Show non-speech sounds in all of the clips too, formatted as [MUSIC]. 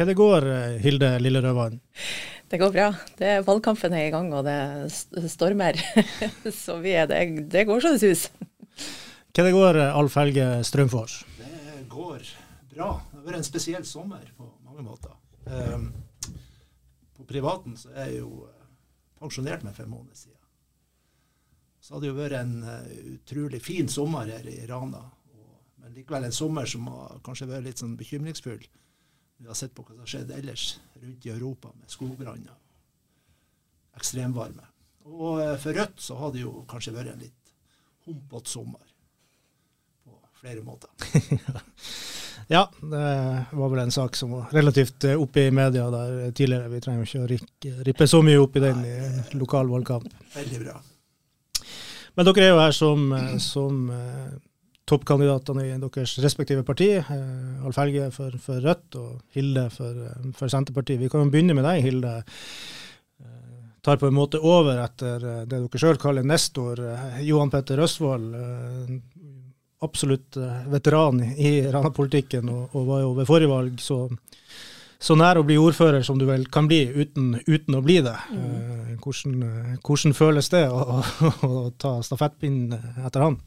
Hva det går, Hilde Lille Rødvann? Det går bra. Det, valgkampen er i gang, og det stormer. [LAUGHS] Så vi er, det, det går så det sus. Hva det går, Alf Helge Strømfors? Det går bra. Det har vært en spesiell sommer på mange måter. Um, på privaten så er jeg jo eh, pensjonert med fem måneder siden. Så hadde det jo vært en eh, utrolig fin sommer her i Rana. Men likevel en sommer som har kanskje vært litt sånn bekymringsfull. Vi har sett på hva som har skjedd ellers rundt i Europa med skogbranner ekstremvarme. Og eh, for Rødt så har det jo kanskje vært en litt humpete sommer på flere måter. [LAUGHS] Ja, det var vel en sak som var relativt eh, oppe i media der tidligere. Vi trenger jo ikke å rippe så mye opp i den i lokal valgkamp. Veldig bra. Men dere er jo her som, eh, som eh, toppkandidatene i deres respektive parti. Eh, Alf Helge for, for Rødt og Hilde for, eh, for Senterpartiet. Vi kan jo begynne med deg, Hilde. Eh, tar på en måte over etter eh, det dere sjøl kaller nestor. Eh, Johan Petter Østvold. Eh, absolutt veteran i Rana-politikken, og, og var jo ved forrige valg så, så nær å bli ordfører som du vel kan bli uten, uten å bli det. Mm. hvordan, eh, hvordan føles det å, å, å ta stafettpinnen etter han?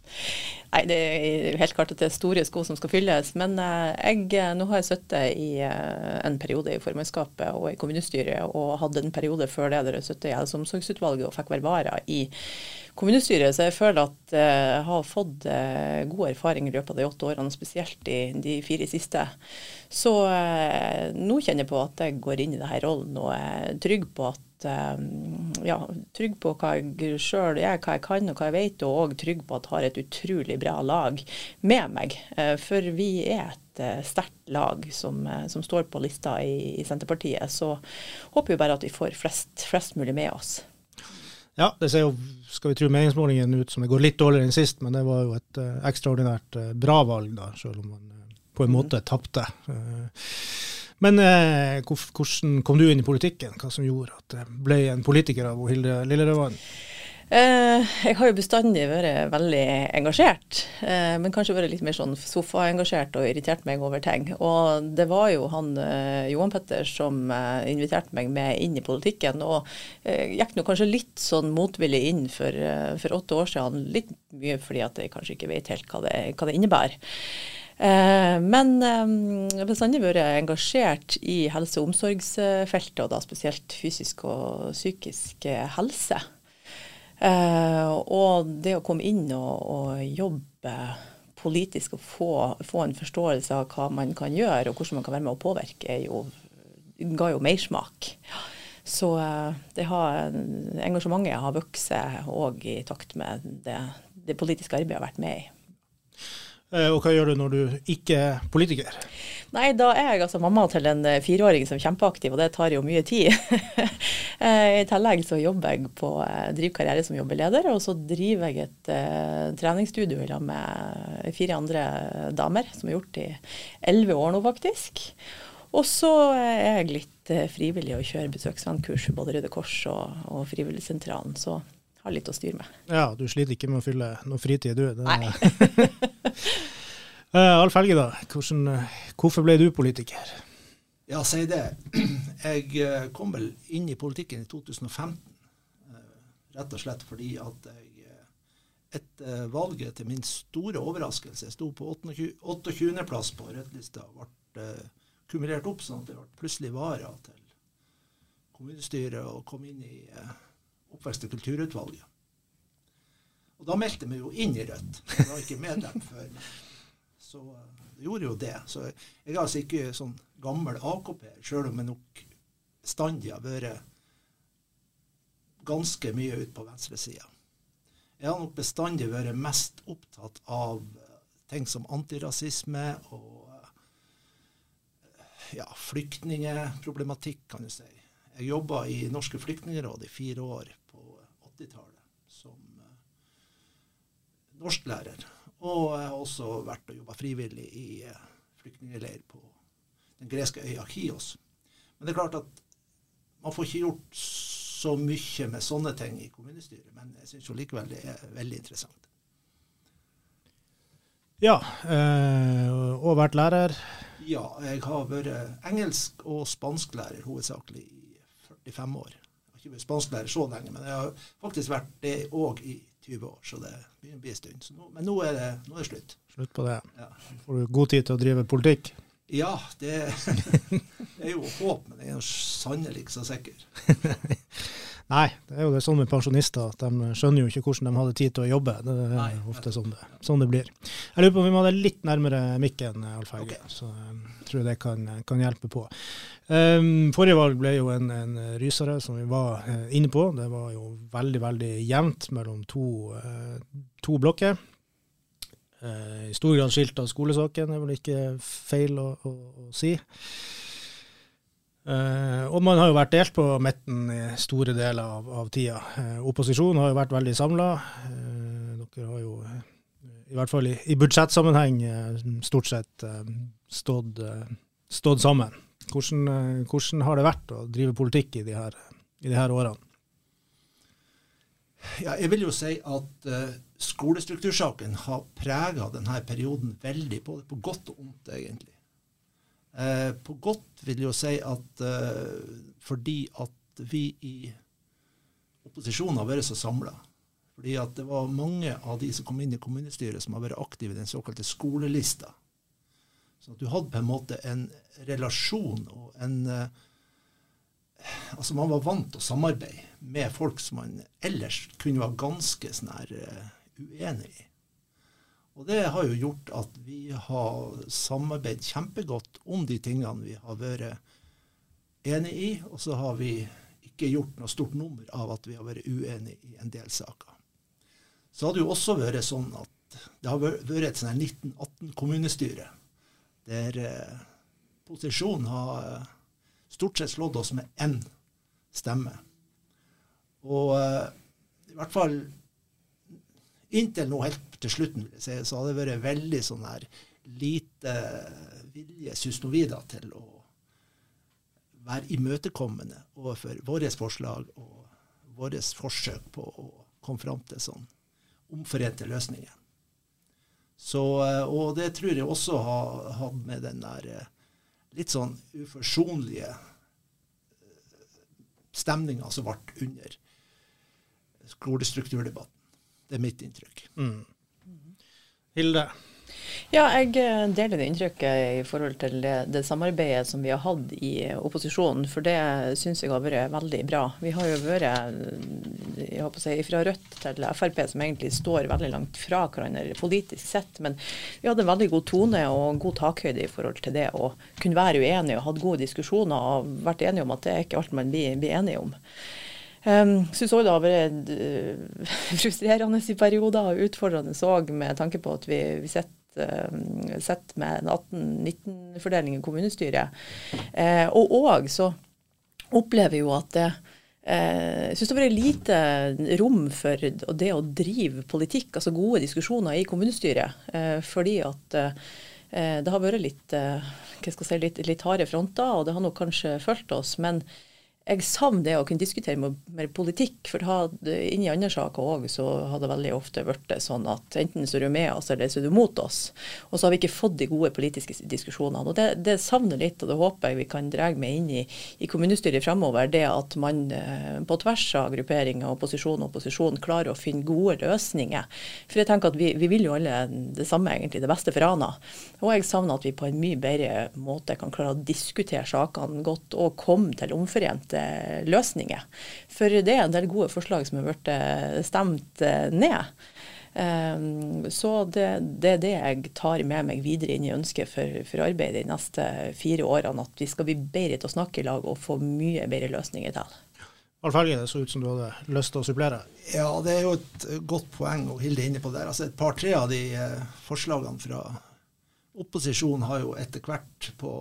Nei, det er helt klart at det er store sko som skal fylles. Men eh, jeg, eh, nå har jeg sittet i eh, en periode i formannskapet og i kommunestyret, og hadde en periode før det der jeg sittet i helse- og omsorgsutvalget og fikk være vara i kommunestyret. Så jeg føler at eh, jeg har fått eh, god erfaring i løpet av de åtte årene, spesielt i de fire siste. Så eh, nå kjenner jeg på at jeg går inn i denne rollen og er trygg på at eh, ja, trygg på hva jeg sjøl er, hva jeg kan og hva jeg vet, og trygg på at jeg har et utrolig bra lag med meg. Eh, For vi er et eh, sterkt lag som, eh, som står på lista i, i Senterpartiet. Så håper vi bare at vi får flest, flest mulig med oss. Ja, det ser jo, skal vi tro meningsmålingen ut som det går litt dårligere enn sist, men det var jo et uh, ekstraordinært uh, bra valg, da, selv om man uh, på en måte tapte. Men hvordan kom du inn i politikken? Hva som gjorde at det ble en politiker av Hilde Lillerødvann? Eh, jeg har jo bestandig vært veldig engasjert, eh, men kanskje vært litt mer sånn sofaengasjert og irritert meg over ting. Og det var jo han eh, Johan Petter som inviterte meg med inn i politikken, og gikk nå kanskje litt sånn motvillig inn for, for åtte år siden. Litt mye fordi at jeg kanskje ikke vet helt hva det, hva det innebærer. Men jeg har bestandig vært engasjert i helse- og omsorgsfeltet, og da spesielt fysisk og psykisk helse. Eh, og det å komme inn og, og jobbe politisk og få, få en forståelse av hva man kan gjøre, og hvordan man kan være med å påvirke, jo, ga jo mersmak. Så eh, det har, engasjementet har vokst òg i takt med det, det politiske arbeidet jeg har vært med i. Eh, og hva gjør du når du ikke er politiker? Nei, da er jeg altså mamma til en eh, fireåring som er kjempeaktiv, og det tar jo mye tid. [LAUGHS] Eh, I tillegg så jobber jeg på driver karriere som jobbeleder, og så driver jeg et uh, treningsstudio med fire andre damer, som har gjort det i elleve år nå, faktisk. Og så er jeg litt frivillig og kjører besøksvennkurs både Røde Kors og, og Frivilligsentralen, så har litt å styre med. Ja, du sliter ikke med å fylle noe fritid, du. Det, Nei. [LAUGHS] Eh, Alf Helge, da. Hvordan, eh, hvorfor ble du politiker? Ja, si det. [CLEARS THROAT] Jeg eh, kom vel inn i politikken i 2015, eh, rett og slett fordi at jeg etter valget til min store overraskelse sto på 28.-plass på rødlista og ble kumulert opp sånn at jeg ble plutselig vara til kommunestyret og kom inn i oppvekst- og kulturutvalget. Og da meldte vi jo inn i Rødt. Jeg var ikke medlem [LAUGHS] før. Så eh, jeg gjorde jo det. Så jeg er altså ikke sånn gammel AKP, sjøl om jeg nok bestandig har vært ganske mye ut på venstresida. Jeg har nok bestandig vært mest opptatt av ting som antirasisme og ja, flyktningeproblematikk, kan du si. Jeg jobba i Norske Flyktningeråd i fire år 80-tallet som norsklærer. Og jeg har også vært og jobba frivillig i flyktningleir på den greske øya Kios. Men det er klart at man får ikke gjort så mye med sånne ting i kommunestyret, men jeg syns likevel det er veldig interessant. Ja, øh, og vært lærer? Ja, jeg har vært engelsk- og spansklærer hovedsakelig i 45 år. Jeg ikke vært spansklærer så lenge, men jeg har faktisk vært det òg i 20 år, så det begynner å bli en stund. Nå, men nå er, det, nå er, det, slutt. Slutt på det. Ja. Får du god tid til å drive politikk? Ja, det, [LAUGHS] det er jo håp, men det er sannelig ikke så sikker. [LAUGHS] Nei, det er jo det sånn med pensjonister at de skjønner jo ikke hvordan de hadde tid til å jobbe. Det er Nei, ofte sånn det, sånn det, blir. Jeg lurer på om vi må ha det litt nærmere mikken, Alf Helge. Okay. Så jeg tror det kan, kan hjelpe på. Um, forrige valg ble jo en, en rysere, som vi var uh, inne på. Det var jo veldig, veldig jevnt mellom to, uh, to blokker. Uh, I stor grad skilt av skolesaken, er vel ikke feil å, å, å si. Uh, og man har jo vært delt på midten i store deler av, av tida. Uh, opposisjonen har jo vært veldig samla. Uh, dere har jo, i hvert fall i, i budsjettsammenheng, stort sett stått, stått, sammen. Hvordan, hvordan, har det vært å drive politikk i de her, i de her årene? Ja, jeg vil jo si at skolestruktursaken har prega denne perioden veldig, både på godt og ondt, egentlig. Eh, på godt vil jeg jo si at eh, fordi at vi i opposisjonen har vært så samla. Fordi at det var mange av de som kom inn i kommunestyret som har vært aktive i den såkalte skolelista. Så at du hadde på en måte en relasjon og en eh, Altså man var vant til å samarbeide med folk som man ellers kunne være ganske sånn her uh, uenig i. Og det har jo gjort at vi har samarbeidet kjempegodt om de tingene vi har vært enig i, og så har vi ikke gjort noe stort nummer av at vi har vært uenige i en del saker. Så har det jo også vært sånn at det har vært et sånn 1918-kommunestyre, der eh, posisjonen har eh, stort sett slått oss med én stemme. Og eh, i hvert fall inntil nå helt til slutten vil jeg si, så hadde det vært veldig sånn her lite vilje Susnovida til å være imøtekommende overfor våre forslag og våre forsøk på å komme fram til sånn omforente løsninger. Så, og det tror jeg også har hatt med den der eh, litt sånn uforsonlige eh, stemninga som ble under skolestrukturdebatten. Det er mitt inntrykk. Mm. Hilde? Ja, jeg eh, deler det inntrykket i forhold til det, det, samarbeidet som vi har hatt i opposisjonen. For det syns jeg har vært veldig bra. Vi har jo vært jeg håper å si, fra Rødt til Frp, som egentlig står veldig langt fra hverandre politisk sett. Men vi hadde en veldig god tone og god takhøyde i forhold til det å kunne være uenige og hatt gode diskusjoner og vært enige om at det er ikke alt man blir, blir enige om. Um, Syns òg det har vært frustrerende i perioder og utfordrende òg med tanke på at vi, vi sitter uh, sett med en 18-19-fordeling i kommunestyret. Eh, og òg så opplever vi jo at det uh, jeg syns det har vært lite rom for det å drive politikk, altså gode diskusjoner i kommunestyret. Eh, fordi at uh, det har vært litt, hva skal jeg si, litt, litt harde fronter, og det har nok kanskje fulgt oss. men jeg savner det å kunne diskutere mer politikk. For inni andre saker òg så har det veldig ofte blitt sånn at enten så er du med oss, eller så er du mot oss. Og så har vi ikke fått de gode politiske diskusjonene. Og det, det savner litt, og det håper jeg vi kan dra med inn i, i kommunestyret fremover. Det at man eh, på tvers av grupperinger, opposisjon og opposisjon, klarer å finne gode løsninger. For jeg tenker at vi, vi vil jo alle det samme, egentlig, det beste for Rana. Og jeg savner at vi på en mye bedre måte kan klare å diskutere sakene godt og komme til omforente løsninger. For det er en del gode forslag som har blitt eh, stemt eh, ned. Um, så det, det, er det jeg tar med meg videre inn i ønsket for, for arbeidet de neste fire årene. At vi skal bli bedre til å snakke i lag og få mye bedre løsninger til. Alf Helge, det så ut som du hadde lyst til å supplere? Ja, det er jo et godt poeng, og Hilde er inne på det. Altså, et par-tre av de eh, forslagene fra opposisjonen har jo etter hvert på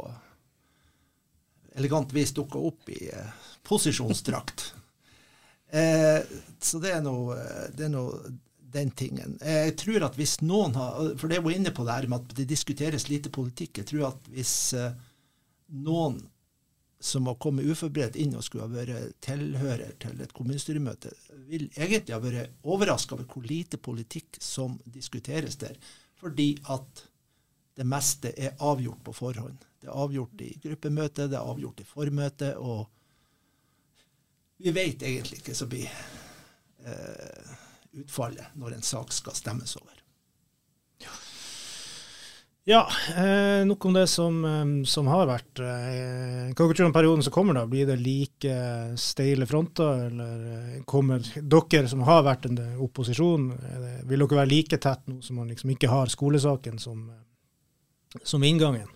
elegant vis dukka opp i eh, posisjonsdrakt. [LAUGHS] eh, så det er noe, noe den tingen. Jeg tror at hvis noen har For det er jo inne på det her med at det diskuteres lite politikk. Jeg tror at hvis eh, noen som har kommet uforberedt inn og skulle ha vært tilhører til et kommunestyremøte, vil egentlig ha vært overraska over hvor lite politikk som diskuteres der. Fordi at det meste er avgjort på forhånd. Det er avgjort i gruppemøte, det er avgjort i formøte, og vi vet egentlig ikke så blir eh, utfallet når en sak skal stemmes over. Ja, eh, nok om det som, eh, som har vært. Eh, hva tror du om perioden som kommer? da? Blir det like steile fronter, eller eh, kommer dere som har vært en opposisjon, vil dere være like tett nå som man liksom ikke har skolesaken som, som inngangen?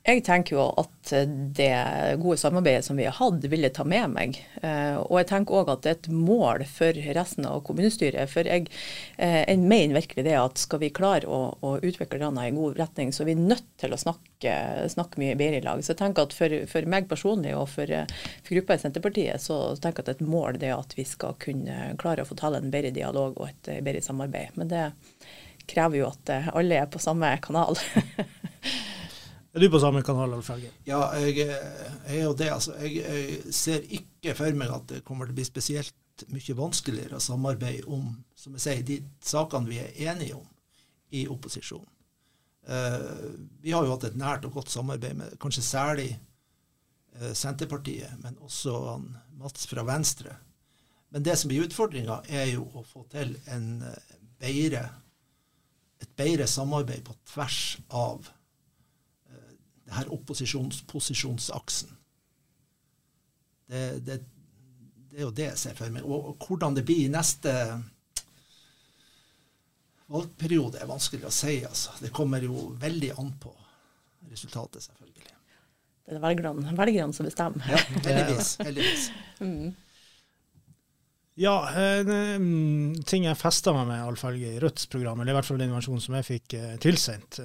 Jeg tenker jo at det gode samarbeidet som vi har hatt, vil jeg ta med meg. Eh, og jeg tenker òg at det er et mål for resten av kommunestyret. For jeg, eh, jeg mener virkelig det at skal vi klare å, å utvikle Rana i god retning, så er vi nødt til å snakke, snakke mye bedre i lag. Så jeg tenker at for, for meg personlig og for, for, gruppa i Senterpartiet, så tenker jeg at er et mål det at vi skal kunne klare å få til en bedre dialog og et bedre samarbeid. Men det krever jo at alle er på samme kanal. [LAUGHS] Er du på samme kanal, Alf Helge? Ja, jeg, jeg, er jo det. Altså, jeg, jeg, ser ikke for meg at det kommer til å bli spesielt mye vanskeligere å samarbeide om som jeg sier, de sakene vi er enige om i opposisjon. Uh, vi har jo hatt et nært og godt samarbeid med kanskje særlig uh, Senterpartiet, men også han, Mats fra Venstre. Men det som blir utfordringa, er jo å få til en, uh, bedre, et bedre samarbeid på tvers av det her opposisjonsposisjonsaksen. Det, det, det, er jo det jeg ser for meg. Og, og hvordan det blir i neste valgperiode, er vanskelig å si. altså. Det kommer jo veldig an på resultatet, selvfølgelig. Det er velgerne, velgerne som bestemmer. Ja, heldigvis. heldigvis. [LAUGHS] mm. Ja, en um, ting jeg festa meg med Helge i Rødts program, eller i hvert fall den versjonen som jeg fikk tilsendt, tilsendt,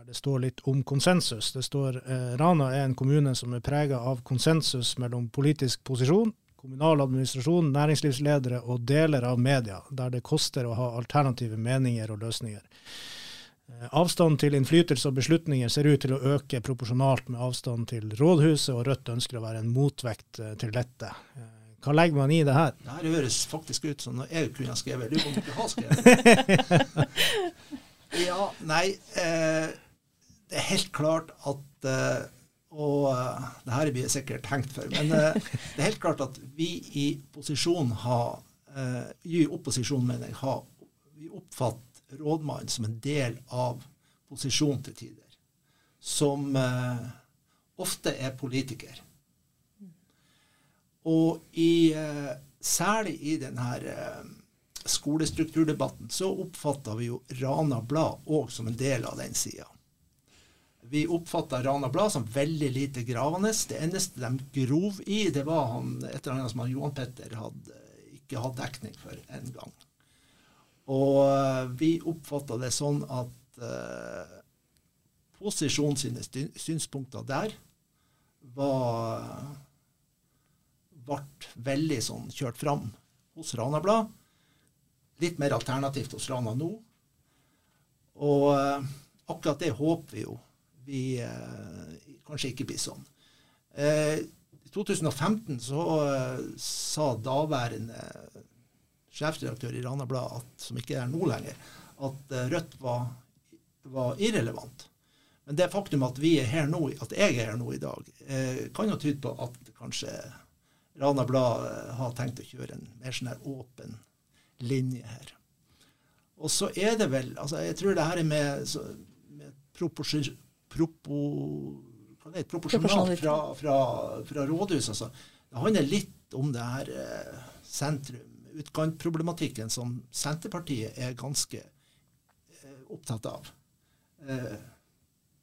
der det står litt om konsensus. Det står eh, Rana er en kommune som er prega av konsensus mellom politisk posisjon, kommunal administrasjon, næringslivsledere og deler av media, der det koster å ha alternative meninger og løsninger. Eh, avstanden til innflytelse og beslutninger ser ut til å øke proporsjonalt med avstanden til rådhuset, og Rødt ønsker å være en motvekt eh, til dette. Eh, hva legger man i det her? Det her høres faktisk ut som noe jeg kunne ha skrevet. Du kan ikke ha skrevet. [LAUGHS] ja, nei eh, det er helt klart at eh, Og uh, det her blir jeg sikkert hengt for, men uh, det er helt klart at vi i posisjon har I opposisjon, mener jeg, har vi oppfatter rådmannen som en del av posisjonen til tider. Som ofte er politiker. Og i, særlig i denne skolestrukturdebatten så oppfatta vi jo Rana Blad òg som en del av den sida. Vi oppfatta Rana Blad som veldig lite gravende. Det eneste de grov i, det var han, et eller annet som han Johan Petter hadde, ikke hadde dekning for en gang. Og uh, vi oppfatta det sånn at eh, posisjonen sine synspunkter der var ble veldig sånn kjørt fram hos Rana Blad. Litt mer alternativt hos Rana nå. Og uh, akkurat det håper vi jo vi eh, kanskje ikke blir sånn. Eh, I 2015 så eh, sa daværende sjefredaktør i Rana Blad, som ikke er nå lenger, at Rødt var, var, irrelevant. Men det faktum at vi er her nå, at jeg er her nå i dag, kan jo tyde på at kanskje Rana Blad har tenkt å kjøre en mer sånn her åpen linje her. Og så er det vel altså Jeg tror det her er med, så, med proporsjon propo, det, proporsjonalt fra, fra, fra rådhuset. Altså. Det handler litt om det her eh, sentrum, utkantproblematikken, som Senterpartiet er ganske eh, opptatt av. Eh,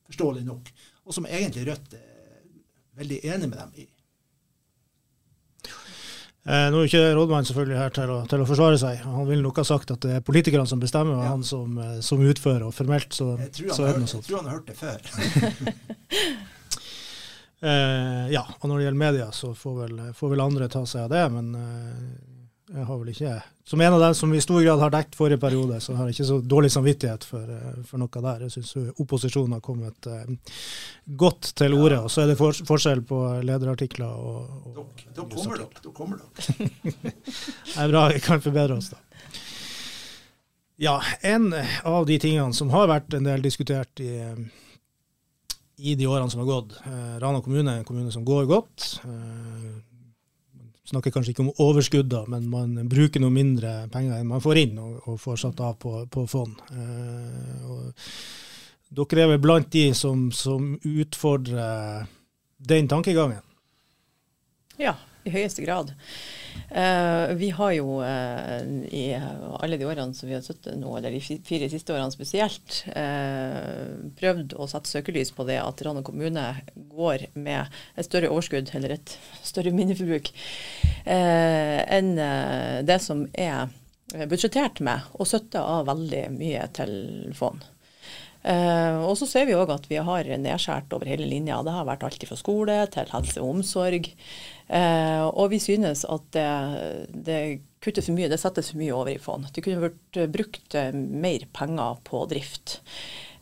forståelig nok. Og som egentlig Rødt er veldig enig med dem i. Eh, nå er ikke rådmannen selvfølgelig her til å, til å, forsvare seg. Han vil nok ha sagt at det er politikerne som bestemmer, og ja. han som, eh, som, utfører. Og formelt så, så er det noe sånt. Jeg tror han har hørt det før. [LAUGHS] eh, ja, og når det gjelder media, så får vel, får vel andre ta seg av det. Men eh, jeg har vel ikke Som en av dem som i stor grad har dekket forrige periode, så har jeg ikke så dårlig samvittighet for, eh, for noe der. Jeg syns opposisjonen har kommet eh, godt til orde. Og så er det for, forskjell på lederartikler og, og Da kommer dere. Da kommer dere. [LAUGHS] det er bra vi kan forbedre oss, da. Ja, en av de tingene som har vært en del diskutert i, i de årene som har gått. Eh, Rana kommune er en kommune som går godt. Eh, snakker kanskje ikke om overskudd, da, men man bruker noe mindre penger enn man får inn og, og får satt av på, på fond. Eh, dere er vel blant de som, som, utfordrer den tankegangen? Ja, i høyeste grad. Uh, vi har jo uh, i alle de årene som vi har sittet nå, eller de fire siste årene spesielt, uh, prøvd å sette søkelys på det at Rana kommune går med et større overskudd, eller et større minneforbruk, enn det som er budsjettert med, og støtter av veldig mye til fond. Uh, og så ser vi òg at vi har nedskjært over hele linja. Det har vært alt fra skole til helse og omsorg. Uh, og vi synes at det, det kuttes for mye, det settes for mye over i fond. Det kunne vært brukt mer penger på drift.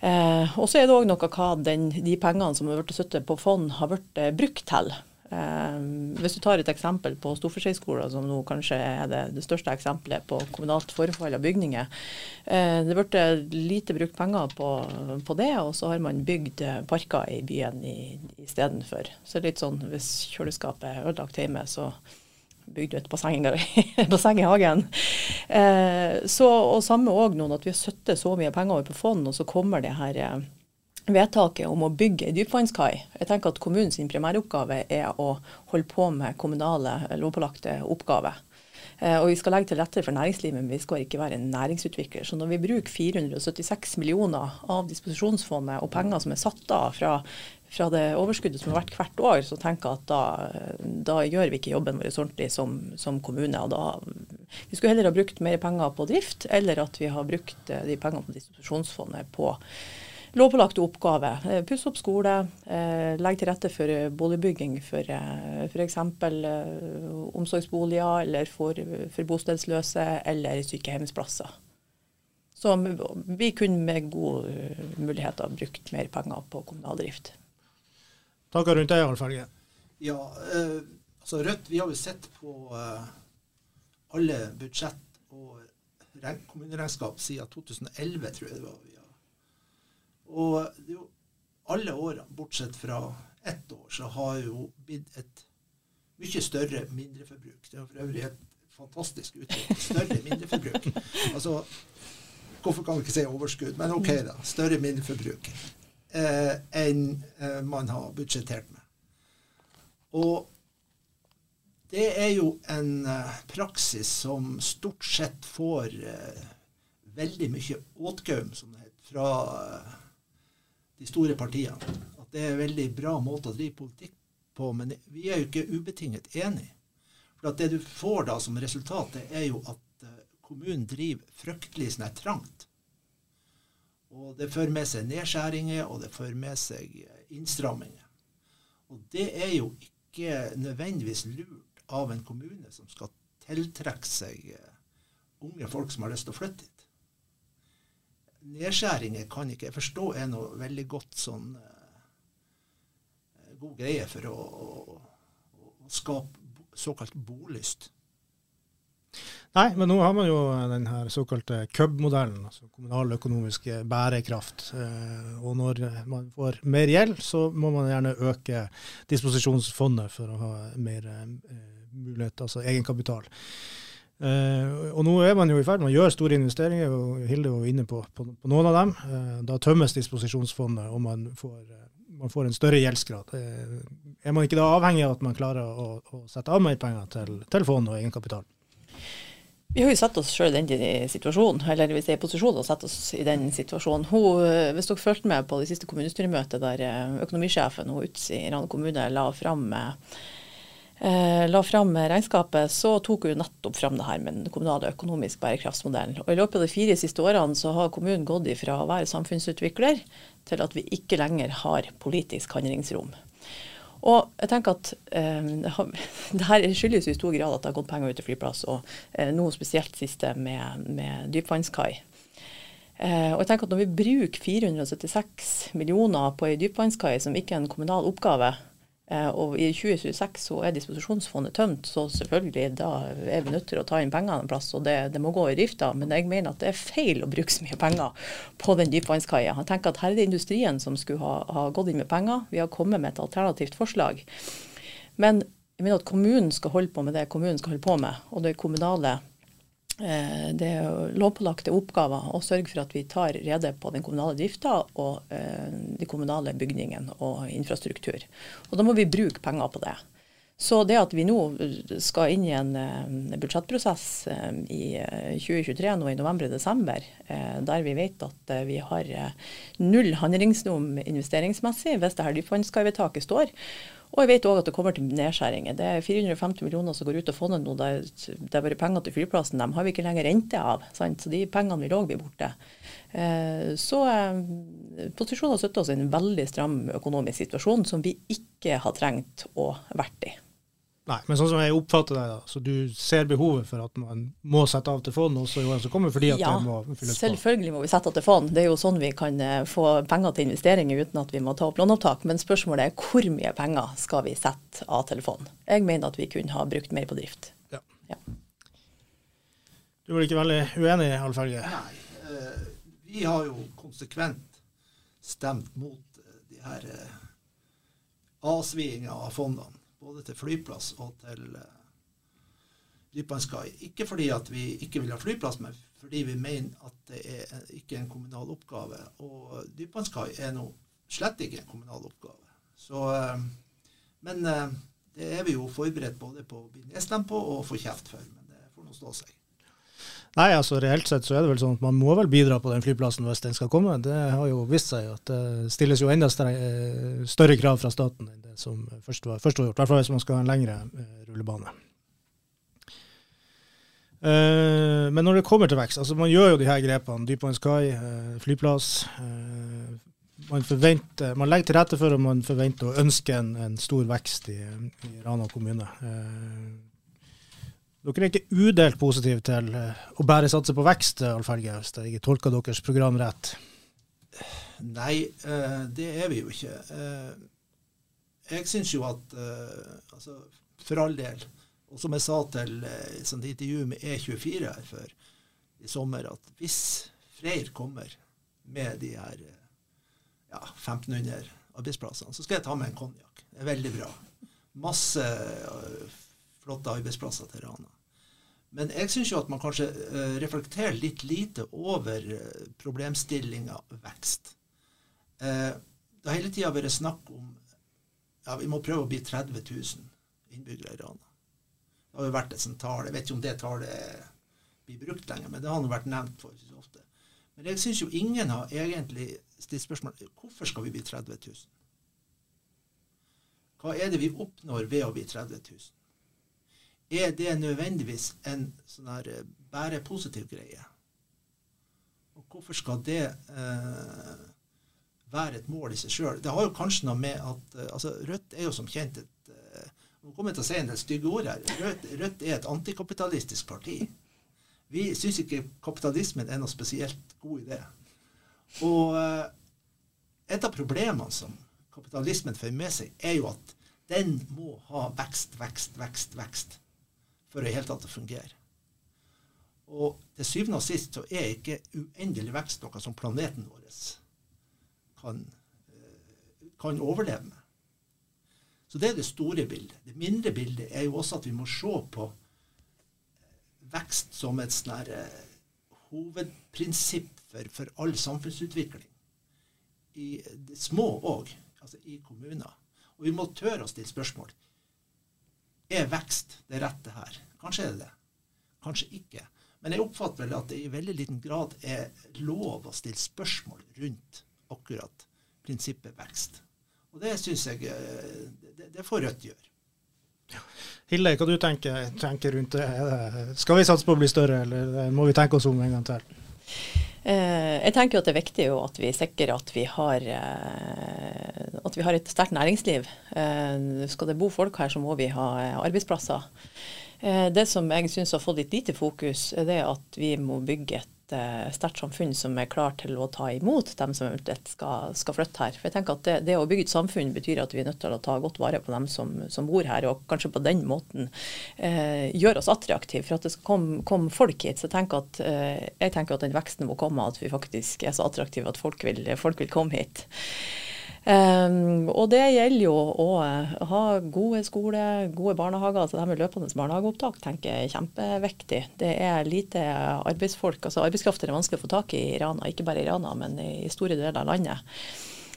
Uh, og så er det òg noe hva den, de pengene som har blitt satt på fond, har blitt brukt til. Um, hvis du tar et eksempel på Storforskjellsskolen, som nå kanskje er det, det, største eksempelet på kommunalt forfall av bygninger. Uh, det ble lite brukt penger på, på, det, og så har man bygd parker i byen istedenfor. Så litt sånn hvis kjøleskapet er ødelagt hjemme, så bygde du et basseng, [LAUGHS] basseng i hagen. Uh, så, og samme òg nå, at vi har søttet så mye penger over på fond, og så kommer det her vedtaket om å bygge dypvannskai. Jeg tenker at kommunens primæroppgave er å holde på med kommunale lovpålagte oppgaver. Eh, og vi skal legge til rette for næringslivet, men vi skal ikke være en næringsutvikler. Så når vi bruker 476 millioner av disposisjonsfondet og penger som er satt av fra, fra det overskuddet som har vært hvert år, så tenker jeg at da, da gjør vi ikke jobben vår ordentlig som, som, kommune. og da, Vi skulle heller ha brukt mer penger på drift, eller at vi har brukt eh, de pengene på disposisjonsfondet på lovpålagte oppgaver. Eh, pusse opp skole, eh, legge til rette for eh, boligbygging for f.eks. omsorgsboliger eller for, for bostedsløse eller sykehjemsplasser. Så vi kunne med gode muligheter brukt mer penger på kommunal drift. Tanker rundt det, Alf Ja, eh, altså Rødt vi har jo sett på eh, alle budsjett og kommuneregnskap siden 2011, tror jeg det var. Og jo, alle årene, bortsett fra ett år, så har jo blitt et mye større mindreforbruk. Det er for øvrig et fantastisk uttrykk. Større mindreforbruk. Altså, hvorfor kan vi ikke si overskudd? Men OK, da. Større mindreforbruk eh, enn eh, man har budsjettert med. Og det er jo en eh, praksis som stort sett får eh, veldig mye åtgaum, som det heter, fra eh, de store partiene. At det er en veldig bra måte å drive politikk på. Men vi er jo ikke ubetinget enig. For at det du får da som resultat, det er jo at eh, kommunen driver fryktelig sånn trangt. Og det fører med seg nedskjæringer, og det fører med seg eh, innstramminger. Og det er jo ikke nødvendigvis lurt av en kommune som skal tiltrekke seg eh, unge folk som har lyst til å flytte hit nedskjæringer kan ikke jeg forstå er noe veldig godt sånn uh, god greie for å, å, å skape såkalt bolyst. Nei, men nå har man jo den her såkalte CUB-modellen, altså kommunaløkonomisk bærekraft. Eh, og når man får mer gjeld, så må man gjerne øke disposisjonsfondet for å ha mer eh, mulighet, altså egenkapital. Uh, og nå er man jo i ferd med å gjøre store investeringer, og Hilde var inne på, på, på noen av dem. Uh, da tømmes disposisjonsfondet, og man får, uh, man får en større gjeldsgrad. er man ikke da avhengig av at man klarer å, å sette av mer penger til, til fond og egenkapital? Vi har jo satt oss sjøl i den situasjonen, eller hvis det er i posisjon å sette oss i den situasjonen. Hun, hvis dere fulgte med på det siste kommunestyremøtet der økonomisjefen hun Utsi i Rana kommune la fram med la fram regnskapet, så tok hun nettopp fram det her med den kommunale økonomisk bærekraftsmodellen. Og I løpet av de fire siste årene så har kommunen gått ifra å være samfunnsutvikler til at vi ikke lenger har politisk handlingsrom. Og jeg tenker at eh, det [LAUGHS] her skyldes i stor grad at det har gått penger ut til flyplass, og eh, noe spesielt siste med, med dypvannskai. Eh, og jeg tenker at Når vi bruker 476 millioner på ei dypvannskai som ikke er en kommunal oppgave, eh, og i 2026 så er disposisjonsfondet tømt, så selvfølgelig da er vi nødt til å ta inn pengene en plass, og det, det, må gå i drifta. Men jeg mener at det er feil å bruke så mye penger på den dypvannskaia. Jeg tenker at her er det industrien som skulle ha, ha gått inn med penger. Vi har kommet med et alternativt forslag. Men jeg mener at kommunen skal holde på med det kommunen skal holde på med, og det kommunale Eh, det er lovpålagte oppgaver å sørge for at vi tar rede på den kommunale drifta og eh, de kommunale bygningene og infrastruktur. Og Da må vi bruke penger på det. Så det at vi nå skal inn i en eh, budsjettprosess i 2023, nå i november-desember, der vi vet at vi har null handlingsrom investeringsmessig hvis det her dypvannskarvedtaket står, og jeg vet òg at det kommer til nedskjæringer. Det er 450 millioner som går ut av fondet nå. Det er bare penger til flyplassen. Dem har vi ikke lenger rente av. Sant? Så de pengene vil òg bli borte. Eh, så eh, posisjonen har støtta oss i en veldig stram økonomisk situasjon som vi ikke har trengt å vært i. Nei, men sånn som jeg oppfatter deg, da, så du ser behovet for at man må sette av til fond også i årene som kommer, fordi at ja, det må fylles på? selvfølgelig må vi sette av til fond. Det er jo sånn vi kan eh, få penger til investeringer uten at vi må ta opp låneopptak. Men spørsmålet er hvor mye penger skal vi sette av til fond? Jeg mener at vi kunne ha brukt mer på drift. Ja. ja. Du var ikke veldig uenig, Alf Helge? Nei. Uh, vi har jo konsekvent stemt mot uh, de her uh, av fondene både til flyplass og til Rypanskai. Ikke fordi at vi ikke vil ha flyplass, men fordi vi mener at det er ikke en kommunal oppgave. Og Dypvannskai er nå slett ikke en kommunal oppgave. Så, uh, men uh, det er vi jo forberedt både på å bli nedstemt på og få kjeft for. Men det får nå stå seg. Nei, altså reelt sett så er det vel sånn at man må vel bidra på den flyplassen hvis den skal komme. Det har jo vist seg at det stilles jo enda større krav fra staten enn det som først var, først var gjort. I hvert fall hvis man skal ha en lengre eh, rullebane. Uh, men når det kommer til vekst, altså man gjør jo de her grepene. Dypvann Sky, uh, flyplass. Uh, man, man legger til rette for og man forventer og ønsker en, en stor vekst i, i Rana kommune. Dere er ikke udelt positive til eh, å bare satse på vekst, Alf Helge, hvis jeg ikke tolker deres program rett? Nei, eh, det er vi jo ikke. Eh, jeg syns jo at altså, For all del. Og som jeg sa til et intervju med E24 her før i sommer, at hvis Freyr kommer med de her ja, 1500 arbeidsplassene, så skal jeg ta med en konjakk. Det er veldig bra. Masse flotte arbeidsplasser til Rana. Men jeg syns jo at man kanskje uh, reflekterer litt lite over uh, problemstillinga vekst. Uh, det har hele tida vært snakk om ja, vi må prøve å bli 30 000 innbyggere i Rana. Det har jo vært et sånt tall. Jeg vet ikke om det tallet blir brukt lenger, men det har nå vært nevnt for så ofte. Men jeg syns jo ingen har egentlig stilt spørsmål hvorfor skal vi bli 30 000? Hva er det vi oppnår ved å bli 30 000? Er det nødvendigvis en sånn her eh, bare positiv greie? Og hvorfor skal det eh, være et mål i seg sjøl? Det har jo kanskje noe med at eh, altså Rødt er jo som kjent et eh, Nå kommer jeg til å si en del stygge ord her. Rødt, Rødt er et antikapitalistisk parti. Vi syns ikke kapitalismen er noe spesielt god idé. Og et av problemene som kapitalismen får med seg, er jo at den må ha vekst, vekst, vekst, vekst for i det hele tatt å fungere. Og til syvende og sist så er ikke uendelig vekst noe som planeten vår kan, eh, kan overleve med. Så det er det store bildet. Det mindre bildet er jo også at vi må se på vekst som et sånn eh, hovedprinsipp for, for, all samfunnsutvikling. I det små òg, altså i kommuner. Og vi må tørre å stille spørsmål. Er vekst det rette her? Kanskje er det det. Kanskje ikke. Men jeg oppfatter vel at det i veldig liten grad er lov å stille spørsmål rundt akkurat prinsippet vekst. Og det syns jeg eh, det, det får Rødt gjøre. Hilde, hva du tenker, tenker rundt det? Skal vi satse på å bli større, eller må vi tenke oss om en gang til? Eh, jeg tenker at det er viktig at vi sikrer at vi har, eh, at vi har et sterkt næringsliv. Eh, skal det bo folk her, så må vi ha arbeidsplasser. Det som jeg syns har fått litt lite fokus, er at vi må bygge et et sterkt samfunn som er klar til å ta imot dem som eventuelt skal, skal flytte her. For jeg tenker at det, det, å bygge et samfunn betyr at vi er nødt til å ta godt vare på dem som, som bor her, og kanskje på den måten eh, gjøre oss attraktive for at det skal komme, komme folk hit. Så jeg tenker, at, eh, jeg tenker at den veksten må komme, at vi faktisk er så attraktive at folk vil, folk vil komme hit. Um, og det gjelder jo å ha gode skoler, gode barnehager. altså Det med løpende barnehageopptak tenker jeg er kjempeviktig. Det er lite arbeidsfolk. altså Arbeidskraft er vanskelig å få tak i i Rana, ikke bare i Rana, men i store deler av landet.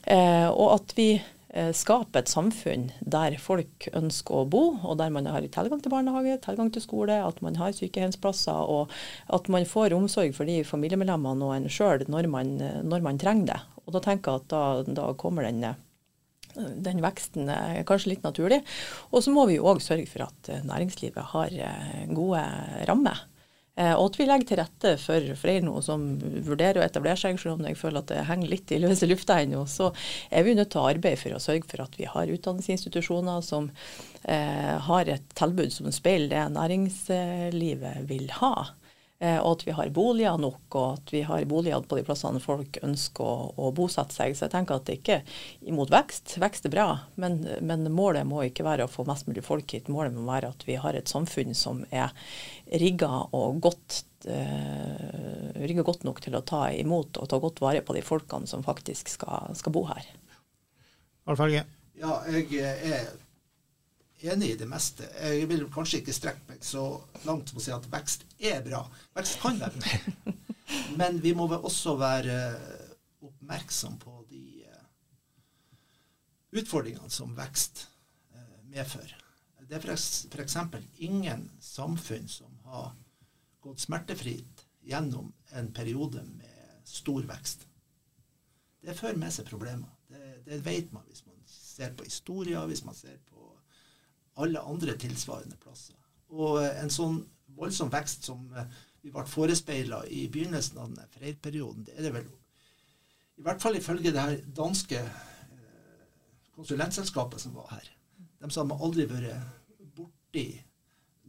Uh, og at vi uh, skaper et samfunn der folk ønsker å bo, og der man har tilgang til barnehage, tilgang til skole, at man har sykehjemsplasser, og at man får omsorg for de familiemedlemmene og en sjøl når, når, man trenger det. Og da tenker jeg at da, da kommer den, den veksten kanskje litt naturlig. Og så må vi jo òg sørge for at næringslivet har eh, gode rammer. Eh, og at vi legger til rette for flere nå som vurderer å etablere seg, selv om jeg føler at det henger litt i løse lufta ennå, så er vi nødt til å arbeide for å sørge for at vi har utdanningsinstitusjoner som eh, har et tilbud som speiler det næringslivet vil ha. Eh, og at vi har boliger nok, og at vi har boliger på de plassene folk ønsker å, å bosette seg. Så jeg tenker at det ikke er imot vekst. Vekst er bra, men, men, målet må ikke være å få mest mulig folk hit. Målet må være at vi har et samfunn som er rigga og godt, uh, rigga godt nok til å ta imot og ta godt vare på de folkene som faktisk skal, skal bo her. Alf Helge? Ja, jeg er enig i det meste. Jeg vil kanskje ikke strekke meg så langt som å si at vekst er bra. Vekst kan være bra. [LAUGHS] Men vi må vel også være oppmerksom på de eh, utfordringene som vekst eh, medfører. Det er f.eks. ingen samfunn som har gått smertefritt gjennom en periode med stor vekst. Det fører med seg problemer. Det, det vet man hvis man ser på historier, hvis man ser alle andre tilsvarende plasser. Og eh, en sånn voldsom vekst som eh, vi ble forespeila i begynnelsen av denne freirperioden, det er det vel I hvert fall ifølge det her danske eh, konsulentselskapet som var her. De sa de aldri vært borti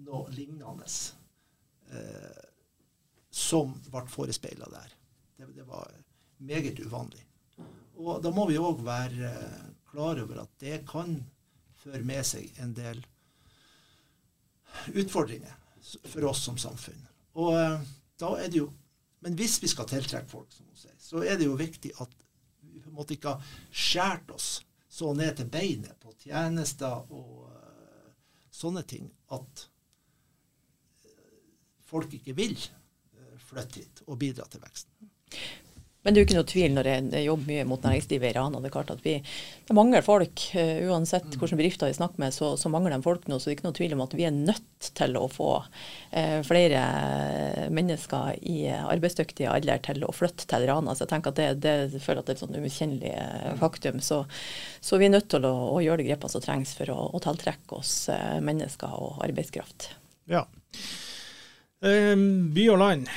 noe lignende eh, som ble forespeila der. Det, det, var meget uvanlig. Og da må vi òg være klar over at det kan fører med seg en del utfordringer for oss som samfunn. Og eh, da er det jo Men hvis vi skal tiltrekke folk, som hun sier, så er det jo viktig at vi på en måte ikke har skåret oss så ned til beinet på tjenester og uh, sånne ting at uh, folk ikke vil flytte hit og bidra til veksten. Men det er jo ikke noe tvil når jeg jobber mye mot næringslivet i Rana. Det er klart at vi det mangler folk. Uh, uansett hvordan hvilke bedrifter vi snakker med, så, så, mangler de folk nå. Så det er ikke noe tvil om at vi er nødt til å få uh, flere mennesker i arbeidsdyktig alder til å flytte til Rana. Så jeg tenker at det, det jeg føler at det er et sånn umutkjennelig uh, faktum. Så, så, vi er nødt til å, å gjøre de grepene som trengs for å, å tiltrekke oss mennesker og arbeidskraft. Ja. by og land.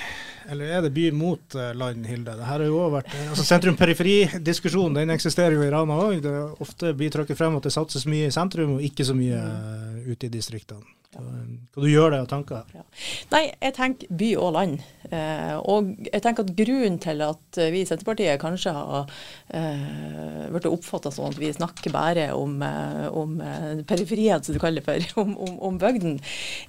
Eller er det by mot eh, land, Hilde? Det her har jo også vært, eh, altså Sentrum-periferi-diskusjonen den eksisterer jo i Rana òg. Ofte blir trukket frem at det satses mye i sentrum og ikke så mye uh, ute i distriktene. Hva du gjør deg av tanker? Ja. Nei, jeg tenker by og land. Eh, og jeg tenker at grunnen til at vi i Senterpartiet kanskje har eh, blitt oppfatta sånn at vi snakker bare om, om periferien, som du kaller det for, [LAUGHS] om, om, om bygden,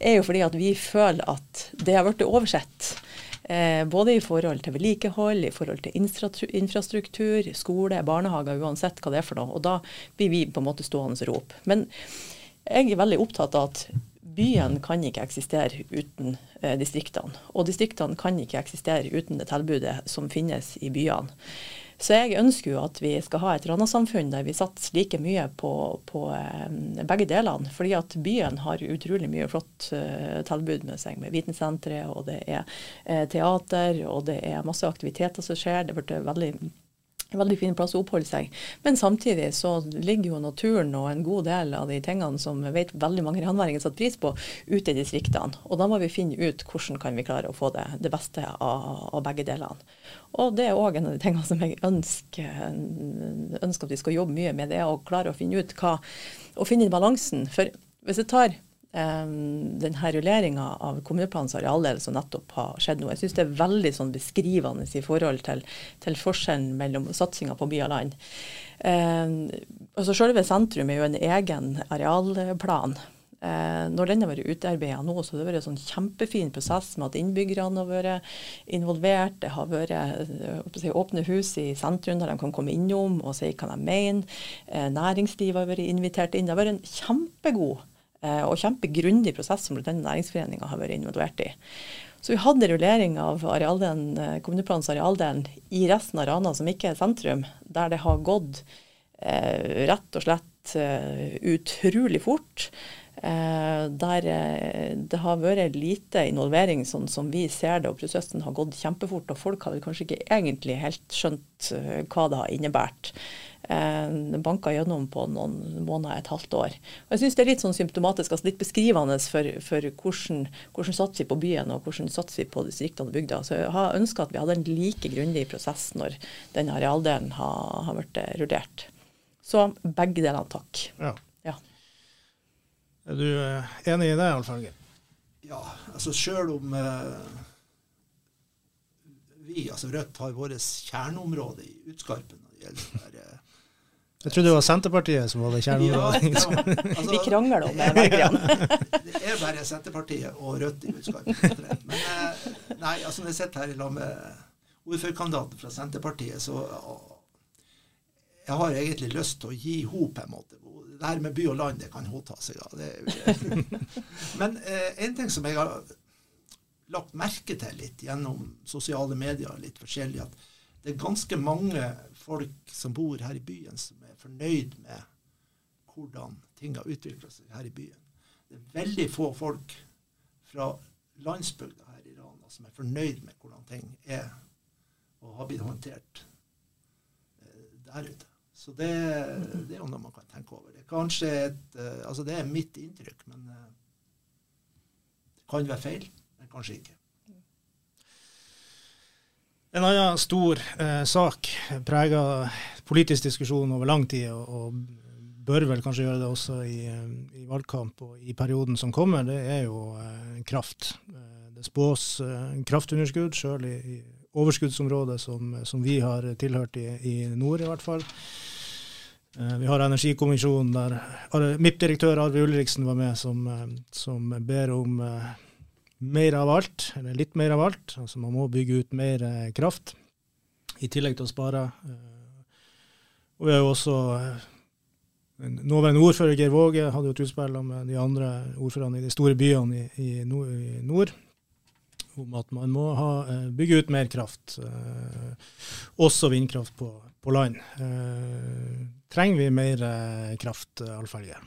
er jo fordi at vi føler at det har blitt oversett. Eh, både i forhold til vedlikehold, i forhold til infrastruktur, skole, barnehager, uansett hva det er for noe. Og da blir vi på en måte stående og rope. Men jeg er veldig opptatt av at byen kan ikke eksistere uten eh, distriktene. Og distriktene kan ikke eksistere uten det tilbudet som finnes i byene. Så jeg ønsker jo at vi skal ha et Rana-samfunn der vi satser like mye på, på um, begge delene. Fordi at byen har utrolig mye flott uh, tilbud med seg, med vitensenteret, og det er uh, teater, og det er masse aktiviteter som skjer. Det ble veldig veldig fin plass å oppholde seg. Men samtidig så ligger jo naturen og en god del av de tingene som vet veldig mange ranværinger setter pris på, ute i distriktene. Og da må vi finne ut hvordan kan vi klare å få det, det beste av, av, begge delene. Og det er òg en av de tingene som jeg ønsker, ønsker, at vi skal jobbe mye med, det er å klare å finne ut hva Å finne balansen. For hvis jeg tar um, her rulleringa av kommuneplanens arealdel som nettopp har skjedd nå. Jeg syns det er veldig sånn beskrivende i forhold til, til forskjellen mellom satsinga på by og land. Um, altså Selve sentrum er jo en egen arealplan. Eh, når den har vært utarbeida nå, så har det vært en sånn kjempefin prosess med at innbyggerne har vært involvert. Det har vært eh, åpne hus i sentrum der de kan komme innom og si hva de mener. Næringslivet har vært invitert inn. Det har vært en kjempegod Eh, og kjempegrundig prosess som denne næringsforeninga har vært involvert i. Så vi hadde rullering av arealdelen, eh, kommuneplanens arealdelen i resten av Rana som ikke er sentrum, der det har gått eh, rett og slett eh, utrolig fort. Eh, der eh, det har vært lite involvering sånn som vi ser det, og prosessen har gått kjempefort. Og folk har kanskje ikke egentlig helt skjønt hva det har innebært eh, banka gjennom på noen måneder, et halvt år. Og jeg synes Det er litt sånn symptomatisk, altså litt beskrivende for, for hvordan, hvordan satser vi på byen og hvordan satser vi på distriktene og bygda. Så jeg har ønska at vi hadde en like grundig prosess når den arealdelen har, har blitt rullert. Så begge delene, takk. Ja. ja. Er du eh, enig i det, Alf Helge? Ja, altså sjøl om eh, vi, altså Rødt, har vårt kjerneområde i Utskarpen når det gjelder jeg trodde det var Senterpartiet som var det kjerneområdet. Ja, ja, altså, Vi krangler om det [LAUGHS] det er bare Senterpartiet og Rødt i budskapet. Men eh, nei, altså når jeg sitter her i lag med ordførerkandidaten fra Senterpartiet, så jeg har egentlig lyst til å gi henne på en måte. Det her med by og land, det kan hun ta seg av. [LAUGHS] Men eh, en ting som jeg har lagt merke til litt gjennom sosiale medier, litt forskjellig, at det er ganske mange folk som bor her i byen, som fornøyd med hvordan ting har utvikla seg her i byen. Det er veldig få folk fra landsbygda her i Rana som er fornøyd med hvordan ting er og har blitt håndtert eh, der ute. Så det, det, er jo noe man kan tenke over. Det er kanskje et, eh, altså det er mitt inntrykk, men eh, det kan være feil. Men kanskje ikke. En annen stor eh, sak preger politisk diskusjon over lang tid, og, og, bør vel kanskje gjøre det også i, eh, i, valgkamp og i perioden som kommer, det er jo eh, kraft. Eh, det spås eh, kraftunderskudd, sjøl i, i, overskuddsområdet som, som, vi har tilhørt i, i nord, i hvert fall. Eh, vi har energikommisjonen der MIP-direktør Arve Ulriksen var med, som, som ber om mer av alt, eller litt mer av alt. Altså man må bygge ut mer eh, kraft, i tillegg til å spare. Eh, og vi har jo også eh, nåværende ordfører Geir Våge hadde jo et utspill med de andre ordførerne i de store byene i, i, nord, i, nord, om at man må ha, bygge ut mer kraft, også vindkraft på, på land. trenger vi mer kraft, Alf Helge?